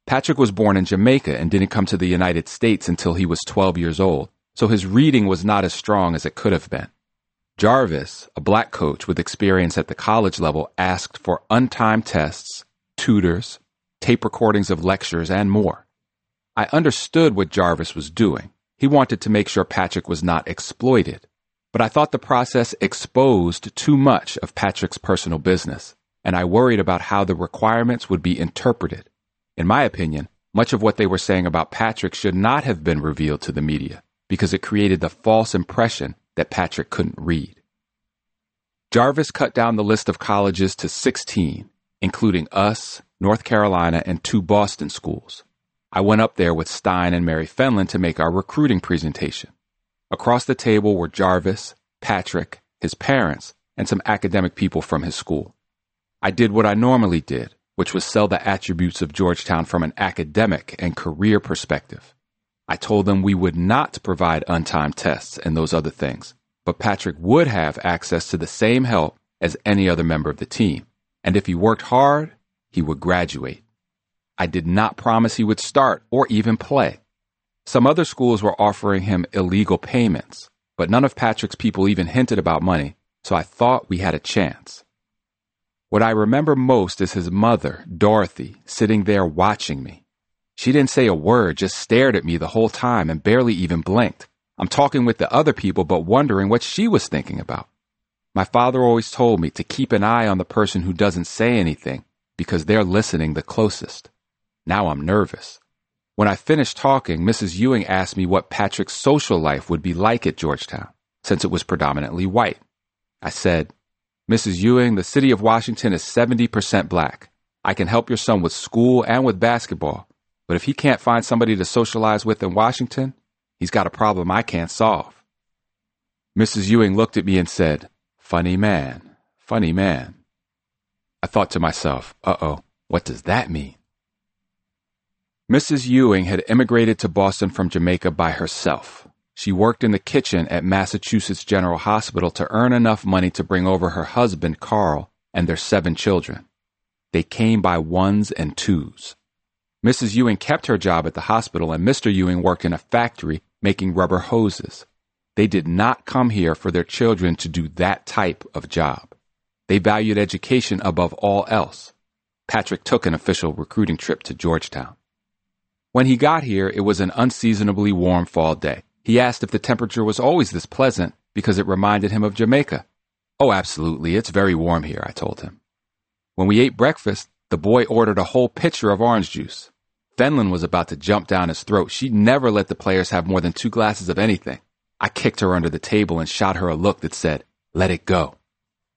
A: Patrick was born in Jamaica and didn't come to the United States until he was 12 years old, so his reading was not as strong as it could have been. Jarvis, a black coach with experience at the college level, asked for untimed tests, tutors, tape recordings of lectures, and more. I understood what Jarvis was doing. He wanted to make sure Patrick was not exploited. But I thought the process exposed too much of Patrick's personal business, and I worried about how the requirements would be interpreted. In my opinion, much of what they were saying about Patrick should not have been revealed to the media because it created the false impression that Patrick couldn't read. Jarvis cut down the list of colleges to 16, including us, North Carolina, and two Boston schools. I went up there with Stein and Mary Fenlon to make our recruiting presentation. Across the table were Jarvis, Patrick, his parents, and some academic people from his school. I did what I normally did, which was sell the attributes of Georgetown from an academic and career perspective. I told them we would not provide untimed tests and those other things, but Patrick would have access to the same help as any other member of the team. And if he worked hard, he would graduate. I did not promise he would start or even play. Some other schools were offering him illegal payments, but none of Patrick's people even hinted about money, so I thought we had a chance. What I remember most is his mother, Dorothy, sitting there watching me. She didn't say a word, just stared at me the whole time and barely even blinked. I'm talking with the other people, but wondering what she was thinking about. My father always told me to keep an eye on the person who doesn't say anything because they're listening the closest. Now I'm nervous. When I finished talking, Mrs. Ewing asked me what Patrick's social life would be like at Georgetown, since it was predominantly white. I said, Mrs. Ewing, the city of Washington is 70% black. I can help your son with school and with basketball, but if he can't find somebody to socialize with in Washington, he's got a problem I can't solve. Mrs. Ewing looked at me and said, Funny man, funny man. I thought to myself, uh oh, what does that mean? Mrs. Ewing had immigrated to Boston from Jamaica by herself. She worked in the kitchen at Massachusetts General Hospital to earn enough money to bring over her husband, Carl, and their seven children. They came by ones and twos. Mrs. Ewing kept her job at the hospital, and Mr. Ewing worked in a factory making rubber hoses. They did not come here for their children to do that type of job. They valued education above all else. Patrick took an official recruiting trip to Georgetown. When he got here, it was an unseasonably warm fall day. He asked if the temperature was always this pleasant because it reminded him of Jamaica. Oh, absolutely. It's very warm here, I told him. When we ate breakfast, the boy ordered a whole pitcher of orange juice. Fenlon was about to jump down his throat. She never let the players have more than two glasses of anything. I kicked her under the table and shot her a look that said, let it go.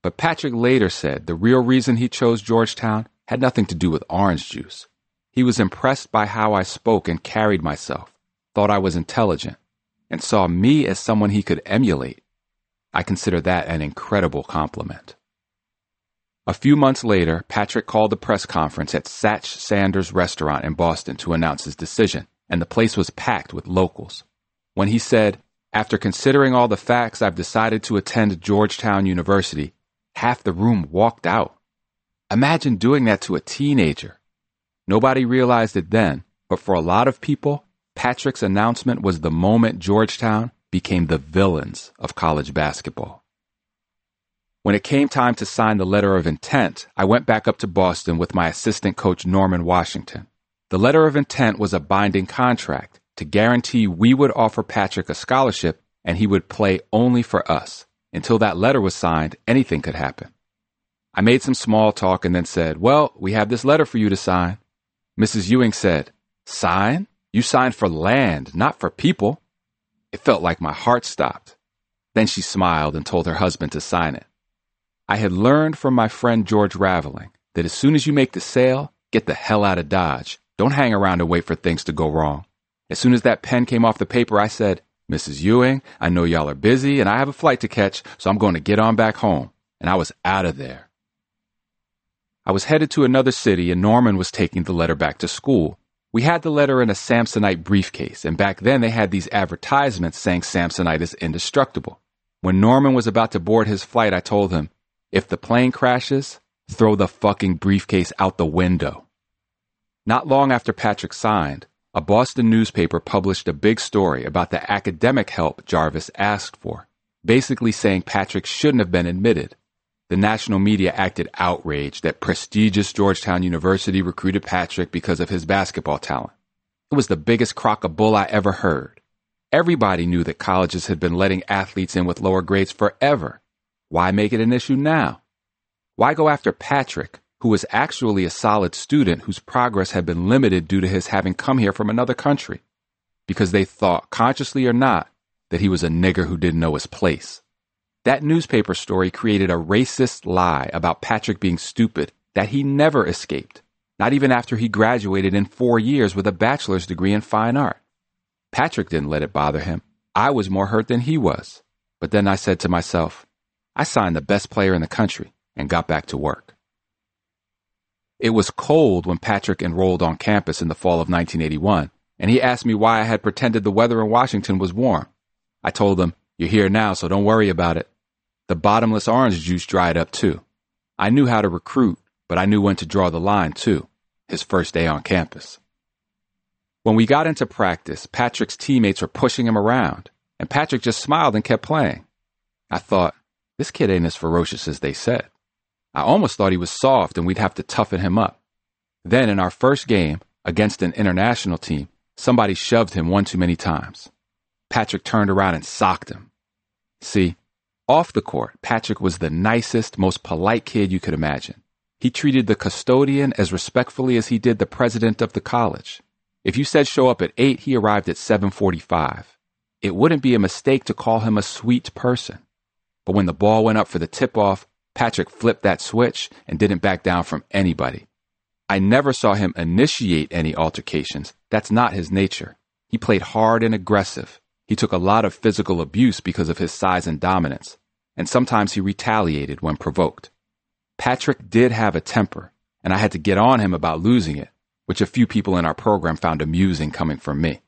A: But Patrick later said the real reason he chose Georgetown had nothing to do with orange juice. He was impressed by how I spoke and carried myself, thought I was intelligent, and saw me as someone he could emulate. I consider that an incredible compliment. A few months later, Patrick called a press conference at Satch Sanders Restaurant in Boston to announce his decision, and the place was packed with locals. When he said, After considering all the facts, I've decided to attend Georgetown University, half the room walked out. Imagine doing that to a teenager. Nobody realized it then, but for a lot of people, Patrick's announcement was the moment Georgetown became the villains of college basketball. When it came time to sign the letter of intent, I went back up to Boston with my assistant coach Norman Washington. The letter of intent was a binding contract to guarantee we would offer Patrick a scholarship and he would play only for us. Until that letter was signed, anything could happen. I made some small talk and then said, Well, we have this letter for you to sign. Mrs. Ewing said, Sign? You signed for land, not for people. It felt like my heart stopped. Then she smiled and told her husband to sign it. I had learned from my friend George Raveling that as soon as you make the sale, get the hell out of Dodge. Don't hang around and wait for things to go wrong. As soon as that pen came off the paper, I said, Mrs. Ewing, I know y'all are busy and I have a flight to catch, so I'm going to get on back home. And I was out of there. I was headed to another city and Norman was taking the letter back to school. We had the letter in a Samsonite briefcase, and back then they had these advertisements saying Samsonite is indestructible. When Norman was about to board his flight, I told him, if the plane crashes, throw the fucking briefcase out the window. Not long after Patrick signed, a Boston newspaper published a big story about the academic help Jarvis asked for, basically saying Patrick shouldn't have been admitted. The national media acted outraged that prestigious Georgetown University recruited Patrick because of his basketball talent. It was the biggest crock of bull I ever heard. Everybody knew that colleges had been letting athletes in with lower grades forever. Why make it an issue now? Why go after Patrick, who was actually a solid student whose progress had been limited due to his having come here from another country, because they thought, consciously or not, that he was a nigger who didn't know his place. That newspaper story created a racist lie about Patrick being stupid that he never escaped, not even after he graduated in four years with a bachelor's degree in fine art. Patrick didn't let it bother him. I was more hurt than he was. But then I said to myself, I signed the best player in the country and got back to work. It was cold when Patrick enrolled on campus in the fall of 1981, and he asked me why I had pretended the weather in Washington was warm. I told him, You're here now, so don't worry about it. The bottomless orange juice dried up too. I knew how to recruit, but I knew when to draw the line too. His first day on campus. When we got into practice, Patrick's teammates were pushing him around, and Patrick just smiled and kept playing. I thought, this kid ain't as ferocious as they said. I almost thought he was soft and we'd have to toughen him up. Then in our first game against an international team, somebody shoved him one too many times. Patrick turned around and socked him. See, off the court, Patrick was the nicest, most polite kid you could imagine. He treated the custodian as respectfully as he did the president of the college. If you said show up at 8, he arrived at 7:45. It wouldn't be a mistake to call him a sweet person. But when the ball went up for the tip-off, Patrick flipped that switch and didn't back down from anybody. I never saw him initiate any altercations. That's not his nature. He played hard and aggressive. He took a lot of physical abuse because of his size and dominance, and sometimes he retaliated when provoked. Patrick did have a temper, and I had to get on him about losing it, which a few people in our program found amusing coming from me.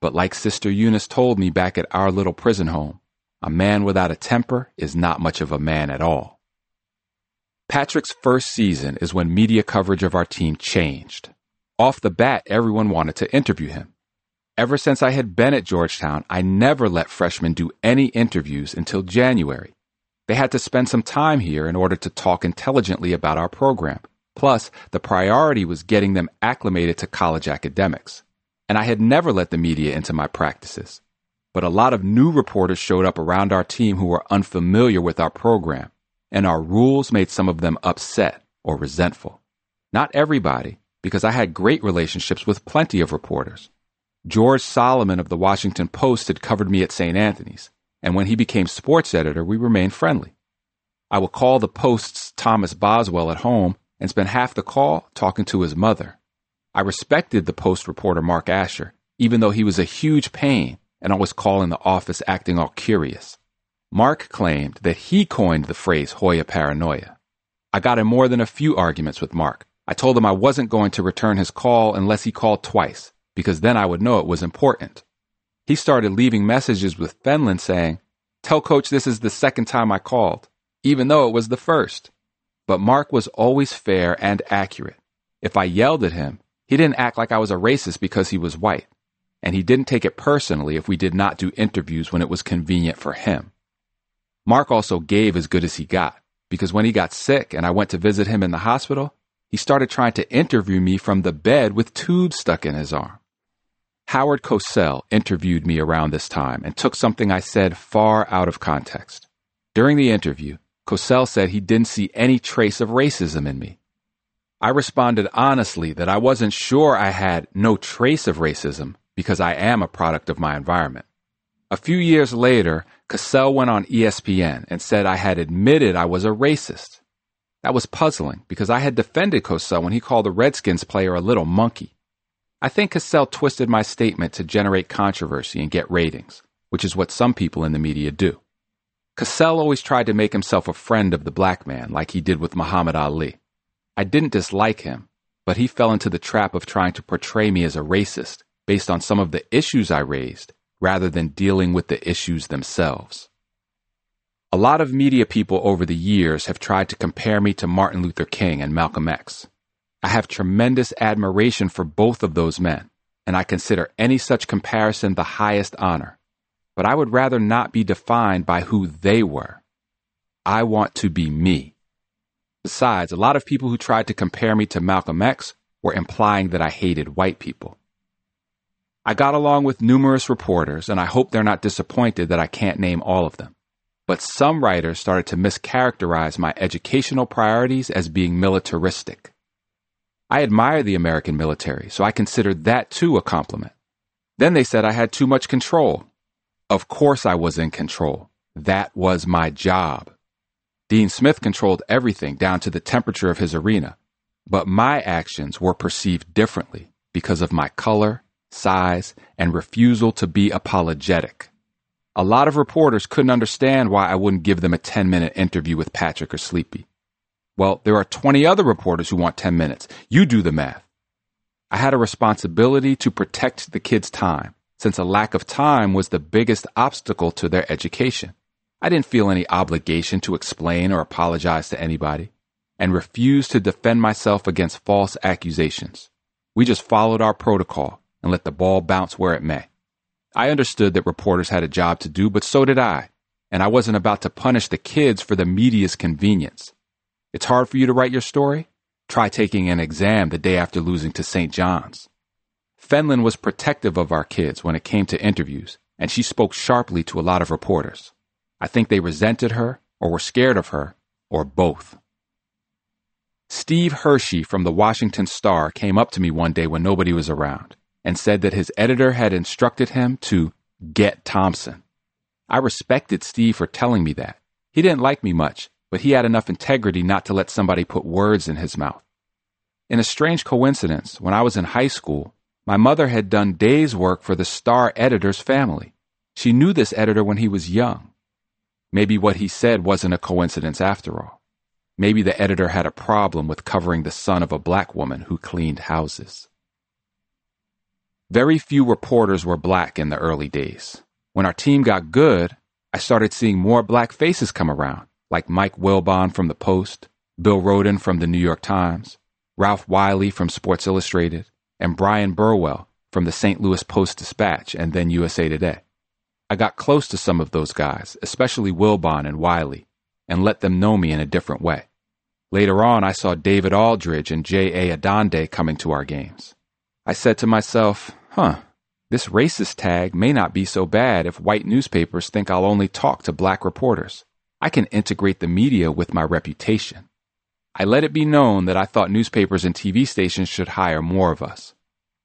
A: But like Sister Eunice told me back at our little prison home, a man without a temper is not much of a man at all. Patrick's first season is when media coverage of our team changed. Off the bat, everyone wanted to interview him. Ever since I had been at Georgetown, I never let freshmen do any interviews until January. They had to spend some time here in order to talk intelligently about our program, Plus, the priority was getting them acclimated to college academics. And I had never let the media into my practices. But a lot of new reporters showed up around our team who were unfamiliar with our program, and our rules made some of them upset or resentful. Not everybody, because I had great relationships with plenty of reporters. George Solomon of the Washington Post had covered me at St. Anthony's, and when he became sports editor, we remained friendly. I would call the Post's Thomas Boswell at home and spend half the call talking to his mother. I respected the Post reporter Mark Asher, even though he was a huge pain and always calling the office acting all curious. Mark claimed that he coined the phrase Hoya paranoia. I got in more than a few arguments with Mark. I told him I wasn't going to return his call unless he called twice, because then I would know it was important. He started leaving messages with Fenlon saying, Tell coach this is the second time I called, even though it was the first. But Mark was always fair and accurate. If I yelled at him, he didn't act like I was a racist because he was white. And he didn't take it personally if we did not do interviews when it was convenient for him. Mark also gave as good as he got, because when he got sick and I went to visit him in the hospital, he started trying to interview me from the bed with tubes stuck in his arm. Howard Cosell interviewed me around this time and took something I said far out of context. During the interview, Cosell said he didn't see any trace of racism in me. I responded honestly that I wasn't sure I had no trace of racism because I am a product of my environment. A few years later, Cosell went on ESPN and said I had admitted I was a racist. That was puzzling because I had defended Cosell when he called the Redskins player a little monkey. I think Cosell twisted my statement to generate controversy and get ratings, which is what some people in the media do. Cosell always tried to make himself a friend of the black man, like he did with Muhammad Ali. I didn't dislike him, but he fell into the trap of trying to portray me as a racist based on some of the issues I raised rather than dealing with the issues themselves. A lot of media people over the years have tried to compare me to Martin Luther King and Malcolm X. I have tremendous admiration for both of those men, and I consider any such comparison the highest honor but I would rather not be defined by who they were. I want to be me. Besides, a lot of people who tried to compare me to Malcolm X were implying that I hated white people. I got along with numerous reporters, and I hope they're not disappointed that I can't name all of them. But some writers started to mischaracterize my educational priorities as being militaristic. I admire the American military, so I considered that too a compliment. Then they said I had too much control, of course I was in control. That was my job. Dean Smith controlled everything down to the temperature of his arena, but my actions were perceived differently because of my color, size, and refusal to be apologetic. A lot of reporters couldn't understand why I wouldn't give them a 10 minute interview with Patrick or Sleepy. Well, there are 20 other reporters who want 10 minutes. You do the math. I had a responsibility to protect the kids' time since a lack of time was the biggest obstacle to their education. I didn't feel any obligation to explain or apologize to anybody, and refused to defend myself against false accusations. We just followed our protocol and let the ball bounce where it may. I understood that reporters had a job to do, but so did I, and I wasn't about to punish the kids for the media's convenience. It's hard for you to write your story? Try taking an exam the day after losing to St. John's. Fenlon was protective of our kids when it came to interviews, and she spoke sharply to a lot of reporters. I think they resented her, or were scared of her, or both. Steve Hershey from the Washington Star came up to me one day when nobody was around and said that his editor had instructed him to get Thompson. I respected Steve for telling me that. He didn't like me much, but he had enough integrity not to let somebody put words in his mouth. In a strange coincidence, when I was in high school, my mother had done days' work for the Star editor's family. She knew this editor when he was young. Maybe what he said wasn't a coincidence after all. Maybe the editor had a problem with covering the son of a black woman who cleaned houses. Very few reporters were black in the early days. When our team got good, I started seeing more black faces come around, like Mike Wilbon from the Post, Bill Rhoden from the New York Times, Ralph Wiley from Sports Illustrated, and Bryan Burwell from the St. Louis Post Dispatch and then USA Today. I got close to some of those guys, especially Wilbon and Wiley, and let them know me in a different way. Later on, I saw David Aldridge and J.A. Adande coming to our games. I said to myself, huh, this racist tag may not be so bad if white newspapers think I'll only talk to black reporters. I can integrate the media with my reputation. I let it be known that I thought newspapers and TV stations should hire more of us.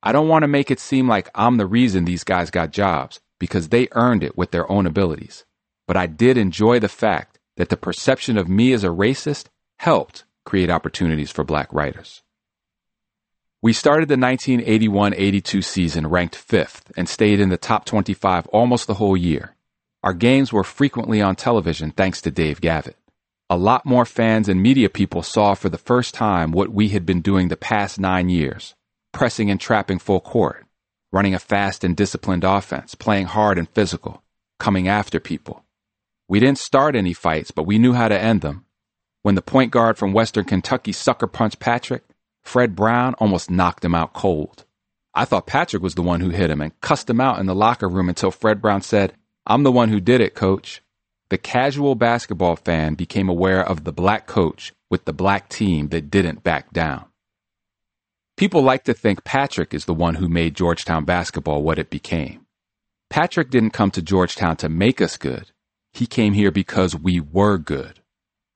A: I don't want to make it seem like I'm the reason these guys got jobs, because they earned it with their own abilities. But I did enjoy the fact that the perception of me as a racist helped create opportunities for black writers. We started the 1981 82 season ranked fifth and stayed in the top 25 almost the whole year. Our games were frequently on television thanks to Dave Gavitt a lot more fans and media people saw for the first time what we had been doing the past nine years pressing and trapping full court, running a fast and disciplined offense, playing hard and physical, coming after people. We didn't start any fights, but we knew how to end them. When the point guard from Western Kentucky sucker punched Patrick, Fred Brown almost knocked him out cold. I thought Patrick was the one who hit him and cussed him out in the locker room until Fred Brown said, I'm the one who did it, coach the casual basketball fan became aware of the black coach with the black team that didn't back down. People like to think Patrick is the one who made Georgetown basketball what it became. Patrick didn't come to Georgetown to make us good. He came here because we were good.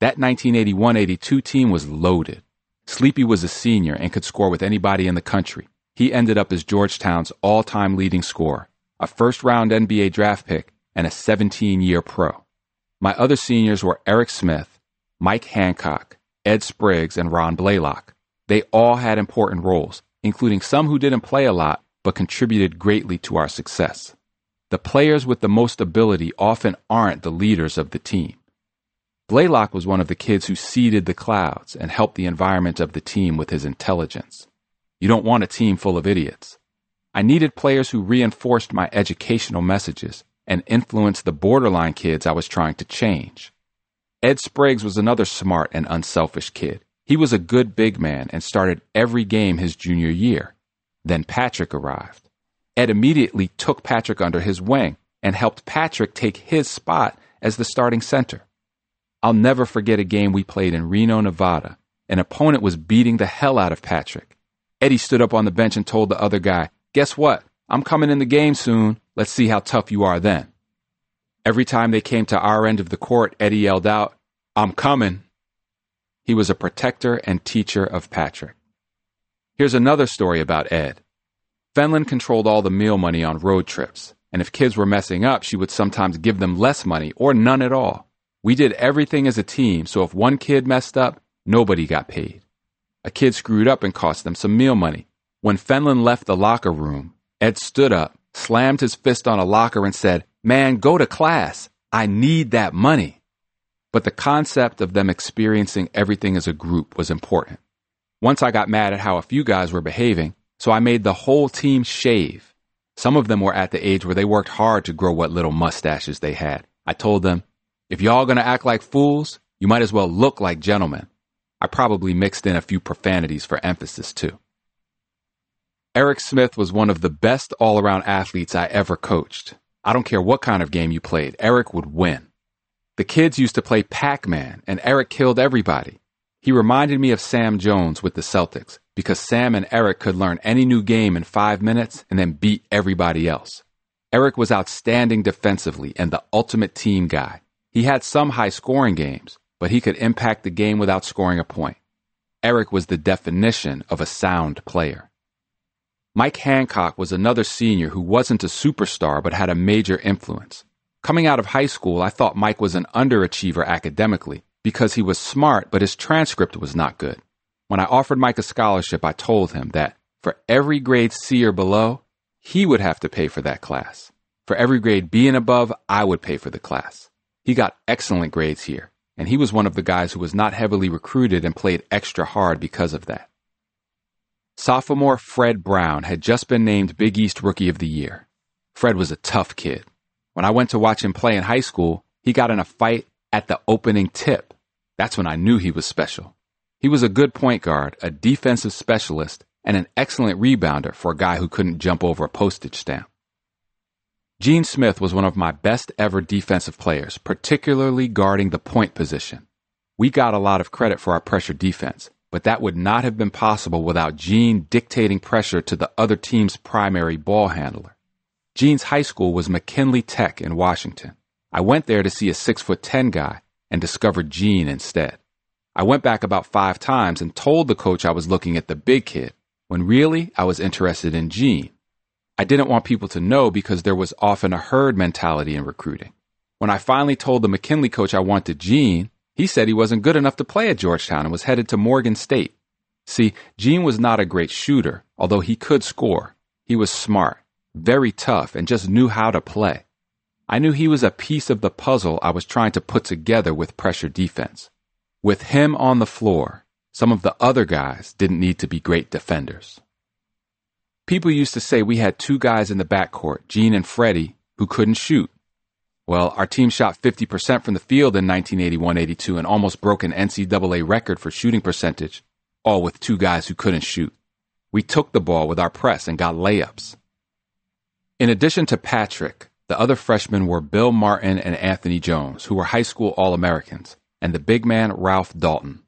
A: That 1981-82 team was loaded. Sleepy was a senior and could score with anybody in the country. He ended up as Georgetown's all-time leading scorer, a first-round NBA draft pick, and a 17-year pro. My other seniors were Eric Smith, Mike Hancock, Ed Spriggs, and Ron Blaylock. They all had important roles, including some who didn't play a lot but contributed greatly to our success. The players with the most ability often aren't the leaders of the team. Blaylock was one of the kids who seeded the clouds and helped the environment of the team with his intelligence. You don't want a team full of idiots. I needed players who reinforced my educational messages and influence the borderline kids I was trying to change. Ed Spriggs was another smart and unselfish kid. He was a good big man and started every game his junior year. Then Patrick arrived. Ed immediately took Patrick under his wing and helped Patrick take his spot as the starting center. I'll never forget a game we played in Reno, Nevada. An opponent was beating the hell out of Patrick. Eddie stood up on the bench and told the other guy, Guess what? I'm coming in the game soon. Let's see how tough you are then. Every time they came to our end of the court, Eddie yelled out, I'm coming. He was a protector and teacher of Patrick. Here's another story about Ed. Fenlon controlled all the meal money on road trips, and if kids were messing up, she would sometimes give them less money or none at all. We did everything as a team, so if one kid messed up, nobody got paid. A kid screwed up and cost them some meal money. When Fenlon left the locker room, Ed stood up, slammed his fist on a locker, and said, Man, go to class. I need that money. But the concept of them experiencing everything as a group was important. Once I got mad at how a few guys were behaving, so I made the whole team shave. Some of them were at the age where they worked hard to grow what little mustaches they had. I told them, if y'all gonna act like fools, you might as well look like gentlemen. I probably mixed in a few profanities for emphasis too. Eric Smith was one of the best all around athletes I ever coached. I don't care what kind of game you played, Eric would win. The kids used to play Pac Man, and Eric killed everybody. He reminded me of Sam Jones with the Celtics because Sam and Eric could learn any new game in five minutes and then beat everybody else. Eric was outstanding defensively and the ultimate team guy. He had some high scoring games, but he could impact the game without scoring a point. Eric was the definition of a sound player. Mike Hancock was another senior who wasn't a superstar but had a major influence. Coming out of high school, I thought Mike was an underachiever academically because he was smart, but his transcript was not good. When I offered Mike a scholarship, I told him that for every grade C or below, he would have to pay for that class. For every grade B and above, I would pay for the class. He got excellent grades here, and he was one of the guys who was not heavily recruited and played extra hard because of that. Sophomore Fred Brown had just been named Big East Rookie of the Year. Fred was a tough kid. When I went to watch him play in high school, he got in a fight at the opening tip. That's when I knew he was special. He was a good point guard, a defensive specialist, and an excellent rebounder for a guy who couldn't jump over a postage stamp. Gene Smith was one of my best ever defensive players, particularly guarding the point position. We got a lot of credit for our pressure defense, but that would not have been possible without Gene dictating pressure to the other team's primary ball handler. Gene's high school was McKinley Tech in Washington. I went there to see a six foot ten guy and discovered Gene instead. I went back about five times and told the coach I was looking at the big kid, when really I was interested in Gene. I didn't want people to know because there was often a herd mentality in recruiting. When I finally told the McKinley coach I wanted Gene, he said he wasn't good enough to play at Georgetown and was headed to Morgan State. See, Gene was not a great shooter, although he could score. He was smart, very tough, and just knew how to play. I knew he was a piece of the puzzle I was trying to put together with pressure defense. With him on the floor, some of the other guys didn't need to be great defenders. People used to say we had two guys in the backcourt, Gene and Freddie, who couldn't shoot. Well, our team shot 50% from the field in 1981-82 and almost broke an NCAA record for shooting percentage, all with two guys who couldn't shoot. We took the ball with our press and got layups. In addition to Patrick, the other freshmen were Bill Martin and Anthony Jones, who were high school All-Americans, and the big man Ralph Dalton.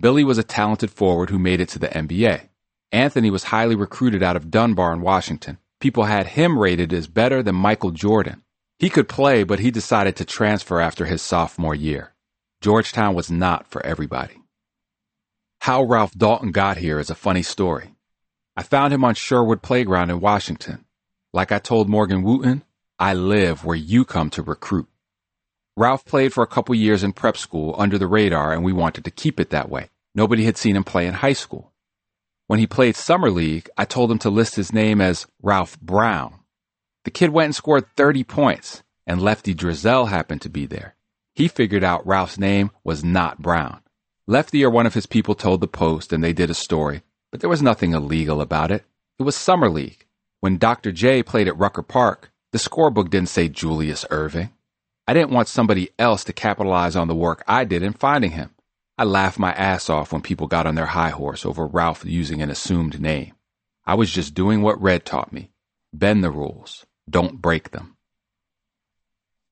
A: Billy was a talented forward who made it to the NBA. Anthony was highly recruited out of Dunbar in Washington. People had him rated as better than Michael Jordan. He could play, but he decided to transfer after his sophomore year. Georgetown was not for everybody. How Ralph Dalton got here is a funny story. I found him on Sherwood Playground in Washington. Like I told Morgan Wootten, I live where you come to recruit. Ralph played for a couple years in prep school under the radar, and we wanted to keep it that way. Nobody had seen him play in high school. When he played Summer League, I told him to list his name as Ralph Brown. The kid went and scored 30 points, and Lefty Driesell happened to be there. He figured out Ralph's name was not Brown. Lefty or one of his people told the Post, and they did a story, but there was nothing illegal about it. It was Summer League. When Dr. J played at Rucker Park, the scorebook didn't say Julius Erving. I didn't want somebody else to capitalize on the work I did in finding him. I laughed my ass off when people got on their high horse over Ralph using an assumed name. I was just doing what Red taught me. Bend the rules. Don't break them.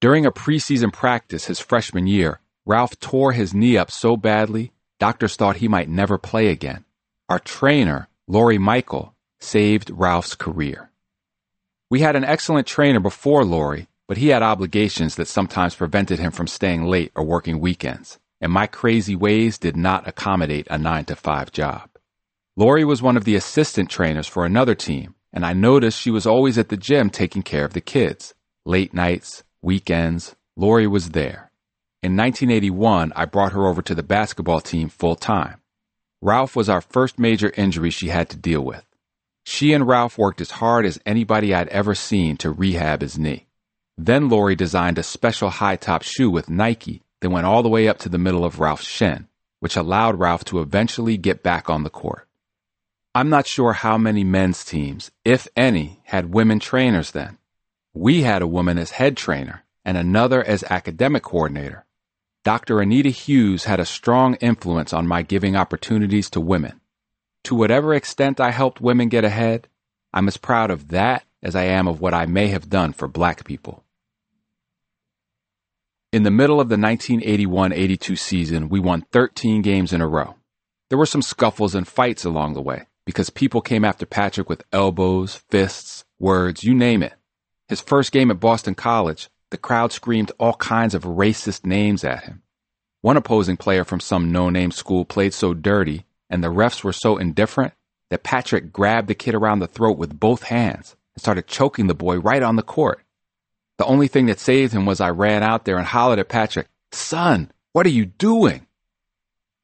A: During a preseason practice his freshman year, Ralph tore his knee up so badly, doctors thought he might never play again. Our trainer, Lori Michael, saved Ralph's career. We had an excellent trainer before Lori, but he had obligations that sometimes prevented him from staying late or working weekends, and my crazy ways did not accommodate a 9 to 5 job. Lori was one of the assistant trainers for another team, and I noticed she was always at the gym taking care of the kids. Late nights, weekends, Laurie was there. In 1981, I brought her over to the basketball team full time. Ralph was our first major injury she had to deal with. She and Ralph worked as hard as anybody I'd ever seen to rehab his knee. Then Laurie designed a special high top shoe with Nike that went all the way up to the middle of Ralph's shin, which allowed Ralph to eventually get back on the court. I'm not sure how many men's teams, if any, had women trainers then. We had a woman as head trainer and another as academic coordinator. Dr. Anita Hughes had a strong influence on my giving opportunities to women. To whatever extent I helped women get ahead, I'm as proud of that as I am of what I may have done for black people. In the middle of the 1981-82 season, we won 13 games in a row. There were some scuffles and fights along the way because people came after Patrick with elbows, fists, words, you name it. His first game at Boston College, the crowd screamed all kinds of racist names at him. One opposing player from some no-name school played so dirty and the refs were so indifferent that Patrick grabbed the kid around the throat with both hands and started choking the boy right on the court. The only thing that saved him was I ran out there and hollered at Patrick, Son, what are you doing?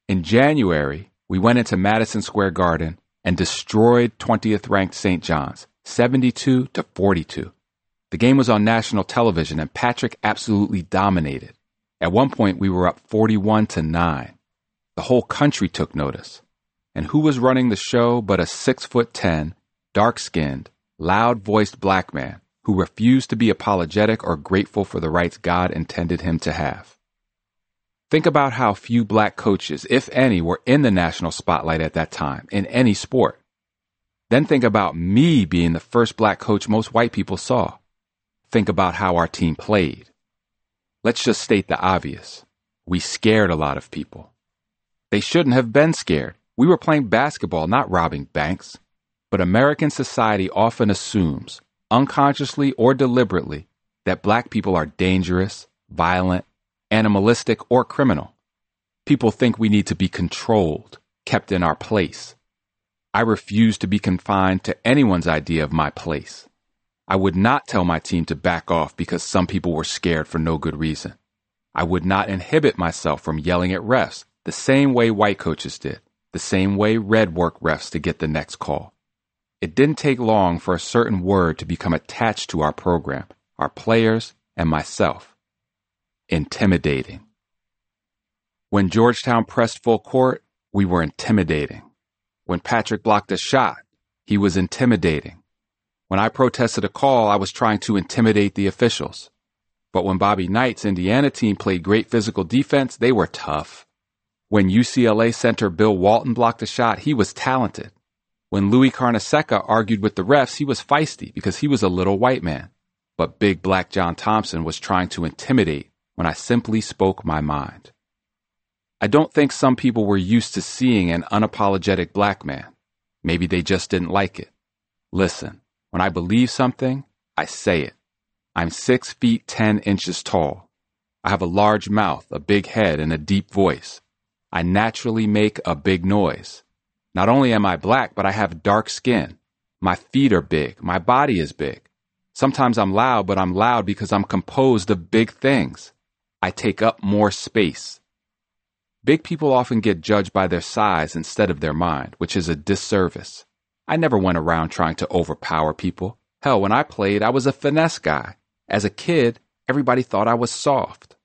A: In January, we went into Madison Square Garden and destroyed 20th ranked St. John's, 72 to 42. The game was on national television and Patrick absolutely dominated. At one point, we were up 41 to 9. The whole country took notice and who was running the show but a six foot ten, dark skinned, loud voiced black man who refused to be apologetic or grateful for the rights God intended him to have. Think about how few black coaches, if any, were in the national spotlight at that time in any sport. Then think about me being the first black coach most white people saw. Think about how our team played. Let's just state the obvious. We scared a lot of people. They shouldn't have been scared. We were playing basketball, not robbing banks. But American society often assumes, unconsciously or deliberately, that black people are dangerous, violent, animalistic, or criminal. People think we need to be controlled, kept in our place. I refuse to be confined to anyone's idea of my place. I would not tell my team to back off because some people were scared for no good reason. I would not inhibit myself from yelling at refs the same way white coaches did, the same way red work refs to get the next call. It didn't take long for a certain word to become attached to our program, our players, and myself. Intimidating. When Georgetown pressed full court, we were intimidating. When Patrick blocked a shot, he was intimidating. When I protested a call, I was trying to intimidate the officials. But when Bobby Knight's Indiana team played great physical defense, they were tough. When UCLA center Bill Walton blocked a shot, he was talented. When Louis Carnesecca argued with the refs, he was feisty because he was a little white man. But big black John Thompson was trying to intimidate when I simply spoke my mind. I don't think some people were used to seeing an unapologetic black man. Maybe they just didn't like it. Listen, when I believe something, I say it. I'm six feet ten inches tall. I have a large mouth, a big head, and a deep voice. I naturally make a big noise. Not only am I black, but I have dark skin. My feet are big. My body is big. Sometimes I'm loud, but I'm loud because I'm composed of big things. I take up more space. Big people often get judged by their size instead of their mind, which is a disservice. I never went around trying to overpower people. Hell, when I played, I was a finesse guy. As a kid, everybody thought I was soft.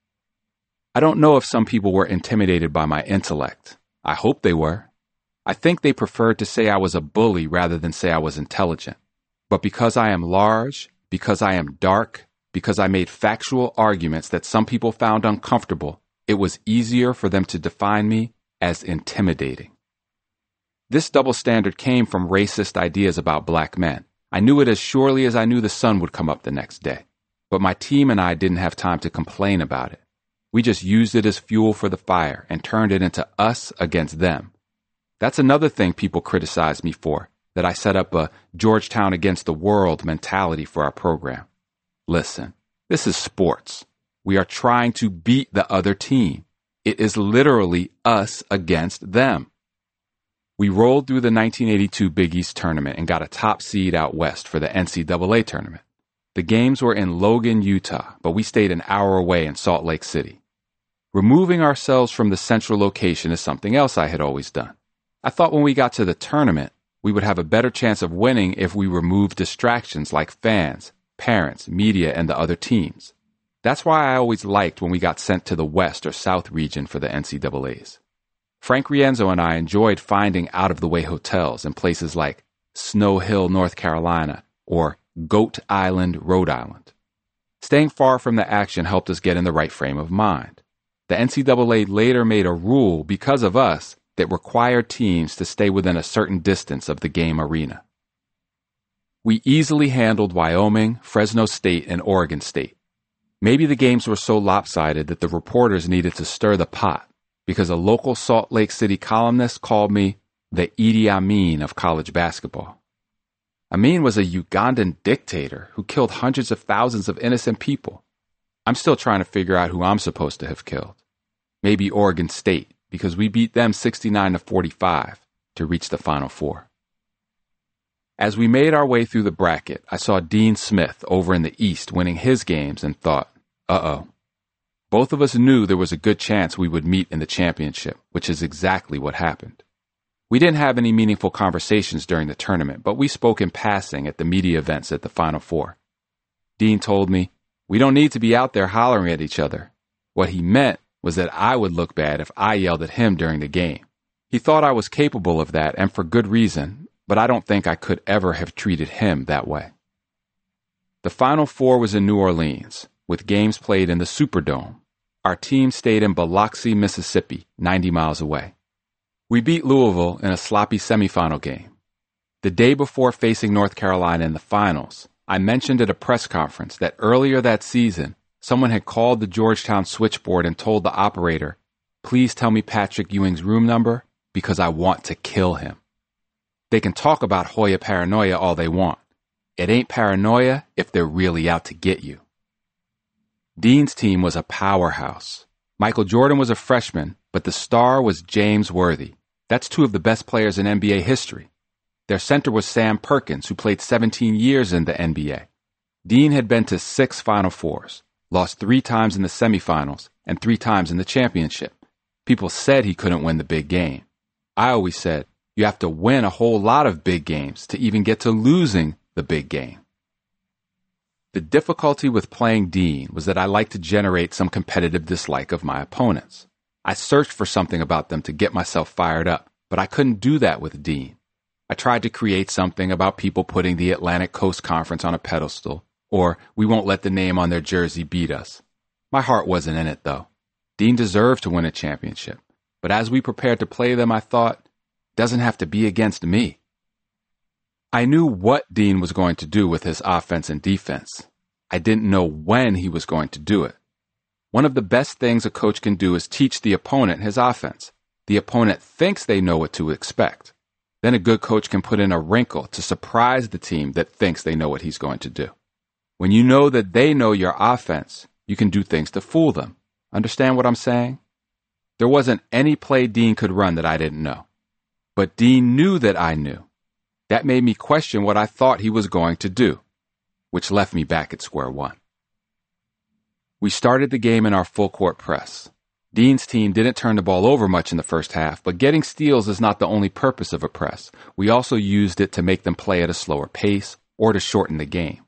A: I don't know if some people were intimidated by my intellect. I hope they were. I think they preferred to say I was a bully rather than say I was intelligent. But because I am large, because I am dark, because I made factual arguments that some people found uncomfortable, it was easier for them to define me as intimidating. This double standard came from racist ideas about black men. I knew it as surely as I knew the sun would come up the next day. But my team and I didn't have time to complain about it. We just used it as fuel for the fire and turned it into us against them. That's another thing people criticized me for, that I set up a Georgetown against the world mentality for our program. Listen, this is sports. We are trying to beat the other team. It is literally us against them. We rolled through the 1982 Big East tournament and got a top seed out west for the NCAA tournament. The games were in Logan, Utah, but we stayed an hour away in Salt Lake City. Removing ourselves from the central location is something else I had always done. I thought when we got to the tournament, we would have a better chance of winning if we removed distractions like fans, parents, media, and the other teams. That's why I always liked when we got sent to the West or South region for the NCAAs. Frank Rienzo and I enjoyed finding out of the way hotels in places like Snow Hill, North Carolina, or Goat Island, Rhode Island. Staying far from the action helped us get in the right frame of mind. The NCAA later made a rule because of us that required teams to stay within a certain distance of the game arena. We easily handled Wyoming, Fresno State, and Oregon State. Maybe the games were so lopsided that the reporters needed to stir the pot because a local Salt Lake City columnist called me the Idi Amin of college basketball. Amin was a Ugandan dictator who killed hundreds of thousands of innocent people. I'm still trying to figure out who I'm supposed to have killed. Maybe Oregon State, because we beat them 69 to 45 to reach the Final Four. As we made our way through the bracket, I saw Dean Smith over in the East winning his games and thought, uh oh. Both of us knew there was a good chance we would meet in the championship, which is exactly what happened. We didn't have any meaningful conversations during the tournament, but we spoke in passing at the media events at the Final Four. Dean told me, We don't need to be out there hollering at each other. What he meant was that I would look bad if I yelled at him during the game. He thought I was capable of that, and for good reason, but I don't think I could ever have treated him that way. The Final Four was in New Orleans, with games played in the Superdome. Our team stayed in Biloxi, Mississippi, 90 miles away. We beat Louisville in a sloppy semifinal game. The day before facing North Carolina in the finals, I mentioned at a press conference that earlier that season, someone had called the Georgetown switchboard and told the operator, Please tell me Patrick Ewing's room number because I want to kill him. They can talk about Hoya paranoia all they want. It ain't paranoia if they're really out to get you. Dean's team was a powerhouse. Michael Jordan was a freshman, but the star was James Worthy. That's two of the best players in NBA history. Their center was Sam Perkins, who played 17 years in the NBA. Dean had been to six Final Fours, lost three times in the semifinals, and three times in the championship. People said he couldn't win the big game. I always said, you have to win a whole lot of big games to even get to losing the big game. The difficulty with playing Dean was that I liked to generate some competitive dislike of my opponents. I searched for something about them to get myself fired up, but I couldn't do that with Dean. I tried to create something about people putting the Atlantic Coast Conference on a pedestal, or we won't let the name on their jersey beat us. My heart wasn't in it, though. Dean deserved to win a championship, but as we prepared to play them, I thought, doesn't have to be against me. I knew what Dean was going to do with his offense and defense. I didn't know when he was going to do it. One of the best things a coach can do is teach the opponent his offense. The opponent thinks they know what to expect. Then a good coach can put in a wrinkle to surprise the team that thinks they know what he's going to do. When you know that they know your offense, you can do things to fool them. Understand what I'm saying? There wasn't any play Dean could run that I didn't know. But Dean knew that I knew. That made me question what I thought he was going to do, which left me back at square one. We started the game in our full court press. Dean's team didn't turn the ball over much in the first half, but getting steals is not the only purpose of a press. We also used it to make them play at a slower pace or to shorten the game.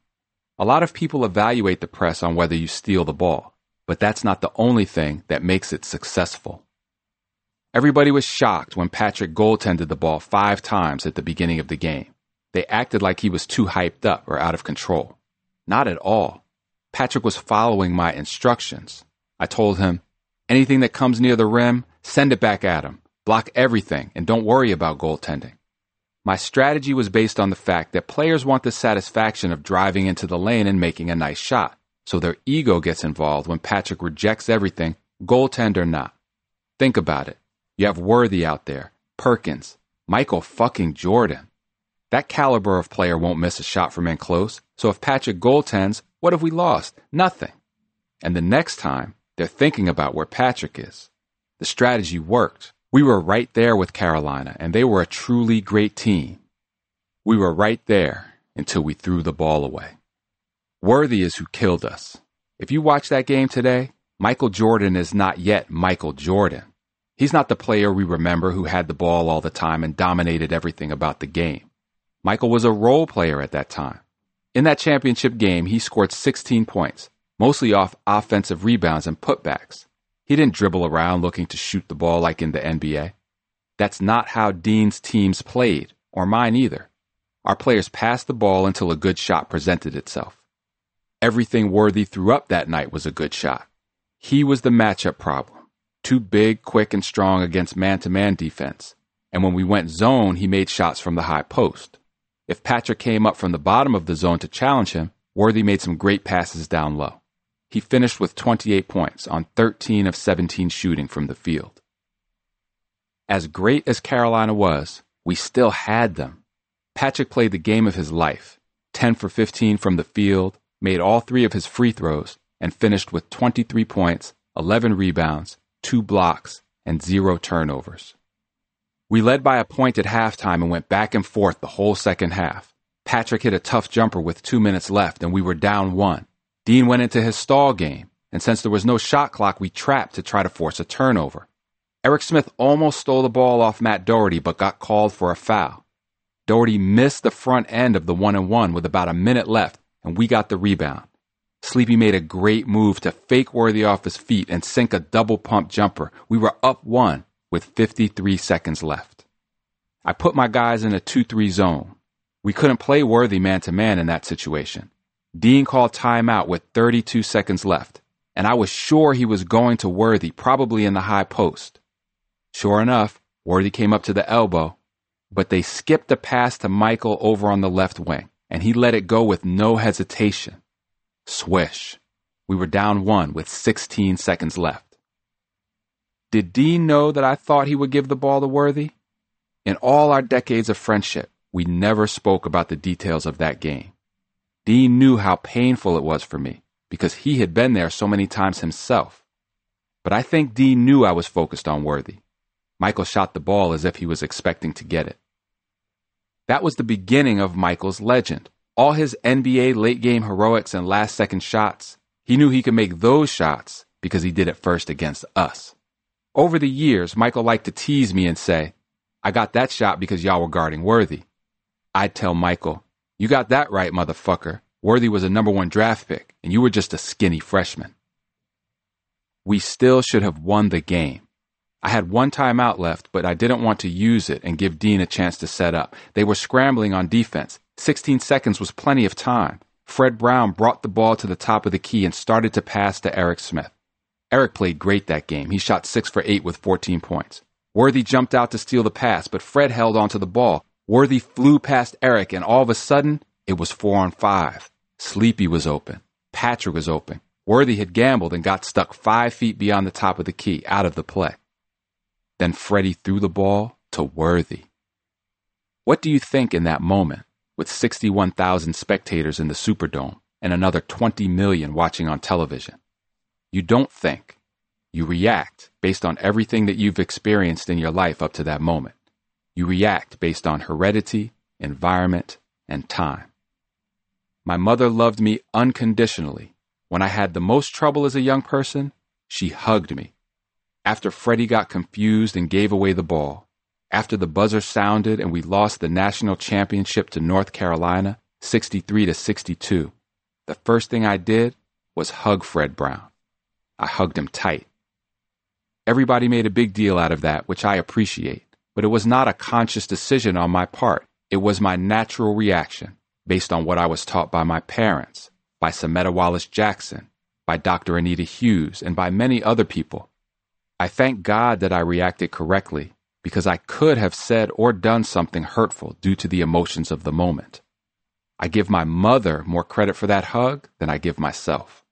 A: A lot of people evaluate the press on whether you steal the ball, but that's not the only thing that makes it successful. Everybody was shocked when Patrick goaltended the ball five times at the beginning of the game. They acted like he was too hyped up or out of control. Not at all. Patrick was following my instructions. I told him, anything that comes near the rim, send it back at him. Block everything and don't worry about goaltending. My strategy was based on the fact that players want the satisfaction of driving into the lane and making a nice shot. So their ego gets involved when Patrick rejects everything, goaltend or not. Think about it. You have Worthy out there, Perkins, Michael fucking Jordan. That caliber of player won't miss a shot from in close, so if Patrick goaltends, what have we lost? Nothing. And the next time, they're thinking about where Patrick is. The strategy worked. We were right there with Carolina, and they were a truly great team. We were right there until we threw the ball away. Worthy is who killed us. If you watch that game today, Michael Jordan is not yet Michael Jordan. He's not the player we remember who had the ball all the time and dominated everything about the game. Michael was a role player at that time. In that championship game, he scored 16 points, mostly off offensive rebounds and putbacks. He didn't dribble around looking to shoot the ball like in the NBA. That's not how Dean's teams played, or mine either. Our players passed the ball until a good shot presented itself. Everything Worthy threw up that night was a good shot. He was the matchup problem too big, quick, and strong against man to man defense. And when we went zone, he made shots from the high post. If Patrick came up from the bottom of the zone to challenge him, Worthy made some great passes down low. He finished with 28 points on 13 of 17 shooting from the field. As great as Carolina was, we still had them. Patrick played the game of his life 10 for 15 from the field, made all three of his free throws, and finished with 23 points, 11 rebounds, two blocks, and zero turnovers. We led by a point at halftime and went back and forth the whole second half. Patrick hit a tough jumper with two minutes left and we were down one. Dean went into his stall game, and since there was no shot clock, we trapped to try to force a turnover. Eric Smith almost stole the ball off Matt Doherty but got called for a foul. Doherty missed the front end of the one and one with about a minute left, and we got the rebound. Sleepy made a great move to fake Worthy off his feet and sink a double pump jumper. We were up one with 53 seconds left. I put my guys in a 2-3 zone. We couldn't play Worthy man to man in that situation. Dean called timeout with 32 seconds left, and I was sure he was going to Worthy, probably in the high post. Sure enough, Worthy came up to the elbow, but they skipped a pass to Michael over on the left wing, and he let it go with no hesitation. Swish. We were down one with 16 seconds left. Did Dean know that I thought he would give the ball to Worthy? In all our decades of friendship, we never spoke about the details of that game. Dean knew how painful it was for me because he had been there so many times himself. But I think Dean knew I was focused on Worthy. Michael shot the ball as if he was expecting to get it. That was the beginning of Michael's legend. All his NBA late game heroics and last second shots, he knew he could make those shots because he did it first against us. Over the years, Michael liked to tease me and say, I got that shot because y'all were guarding Worthy. I'd tell Michael, You got that right, motherfucker. Worthy was a number one draft pick, and you were just a skinny freshman. We still should have won the game. I had one timeout left, but I didn't want to use it and give Dean a chance to set up. They were scrambling on defense. 16 seconds was plenty of time. Fred Brown brought the ball to the top of the key and started to pass to Eric Smith. Eric played great that game. He shot 6 for 8 with 14 points. Worthy jumped out to steal the pass, but Fred held onto the ball. Worthy flew past Eric, and all of a sudden, it was 4 on 5. Sleepy was open. Patrick was open. Worthy had gambled and got stuck five feet beyond the top of the key, out of the play. Then Freddie threw the ball to Worthy. What do you think in that moment, with 61,000 spectators in the Superdome and another 20 million watching on television? You don't think. You react based on everything that you've experienced in your life up to that moment. You react based on heredity, environment, and time. My mother loved me unconditionally. When I had the most trouble as a young person, she hugged me. After Freddie got confused and gave away the ball, after the buzzer sounded and we lost the national championship to North Carolina, 63 to 62, the first thing I did was hug Fred Brown. I hugged him tight. Everybody made a big deal out of that, which I appreciate, but it was not a conscious decision on my part. It was my natural reaction based on what I was taught by my parents, by Sametta Wallace Jackson, by Dr. Anita Hughes, and by many other people. I thank God that I reacted correctly because I could have said or done something hurtful due to the emotions of the moment. I give my mother more credit for that hug than I give myself.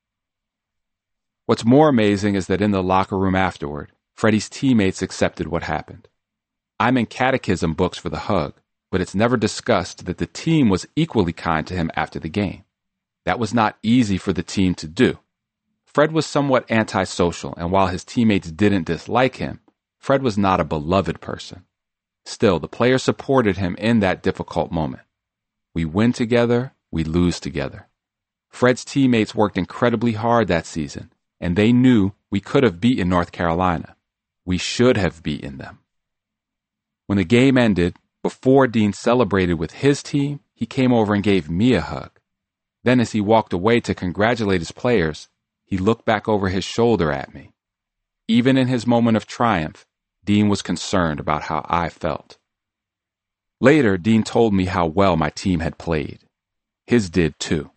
A: What's more amazing is that in the locker room afterward, Freddie's teammates accepted what happened. I'm in catechism books for the hug, but it's never discussed that the team was equally kind to him after the game. That was not easy for the team to do. Fred was somewhat antisocial, and while his teammates didn't dislike him, Fred was not a beloved person. Still, the players supported him in that difficult moment. We win together, we lose together. Fred's teammates worked incredibly hard that season, and they knew we could have beaten North Carolina. We should have beaten them. When the game ended, before Dean celebrated with his team, he came over and gave me a hug. Then, as he walked away to congratulate his players, he looked back over his shoulder at me. Even in his moment of triumph, Dean was concerned about how I felt. Later, Dean told me how well my team had played. His did too.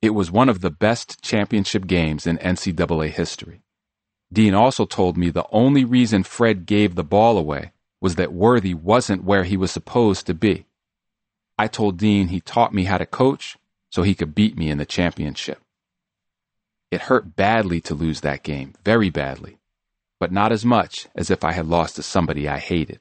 A: It was one of the best championship games in NCAA history. Dean also told me the only reason Fred gave the ball away was that Worthy wasn't where he was supposed to be. I told Dean he taught me how to coach so he could beat me in the championship. It hurt badly to lose that game, very badly, but not as much as if I had lost to somebody I hated.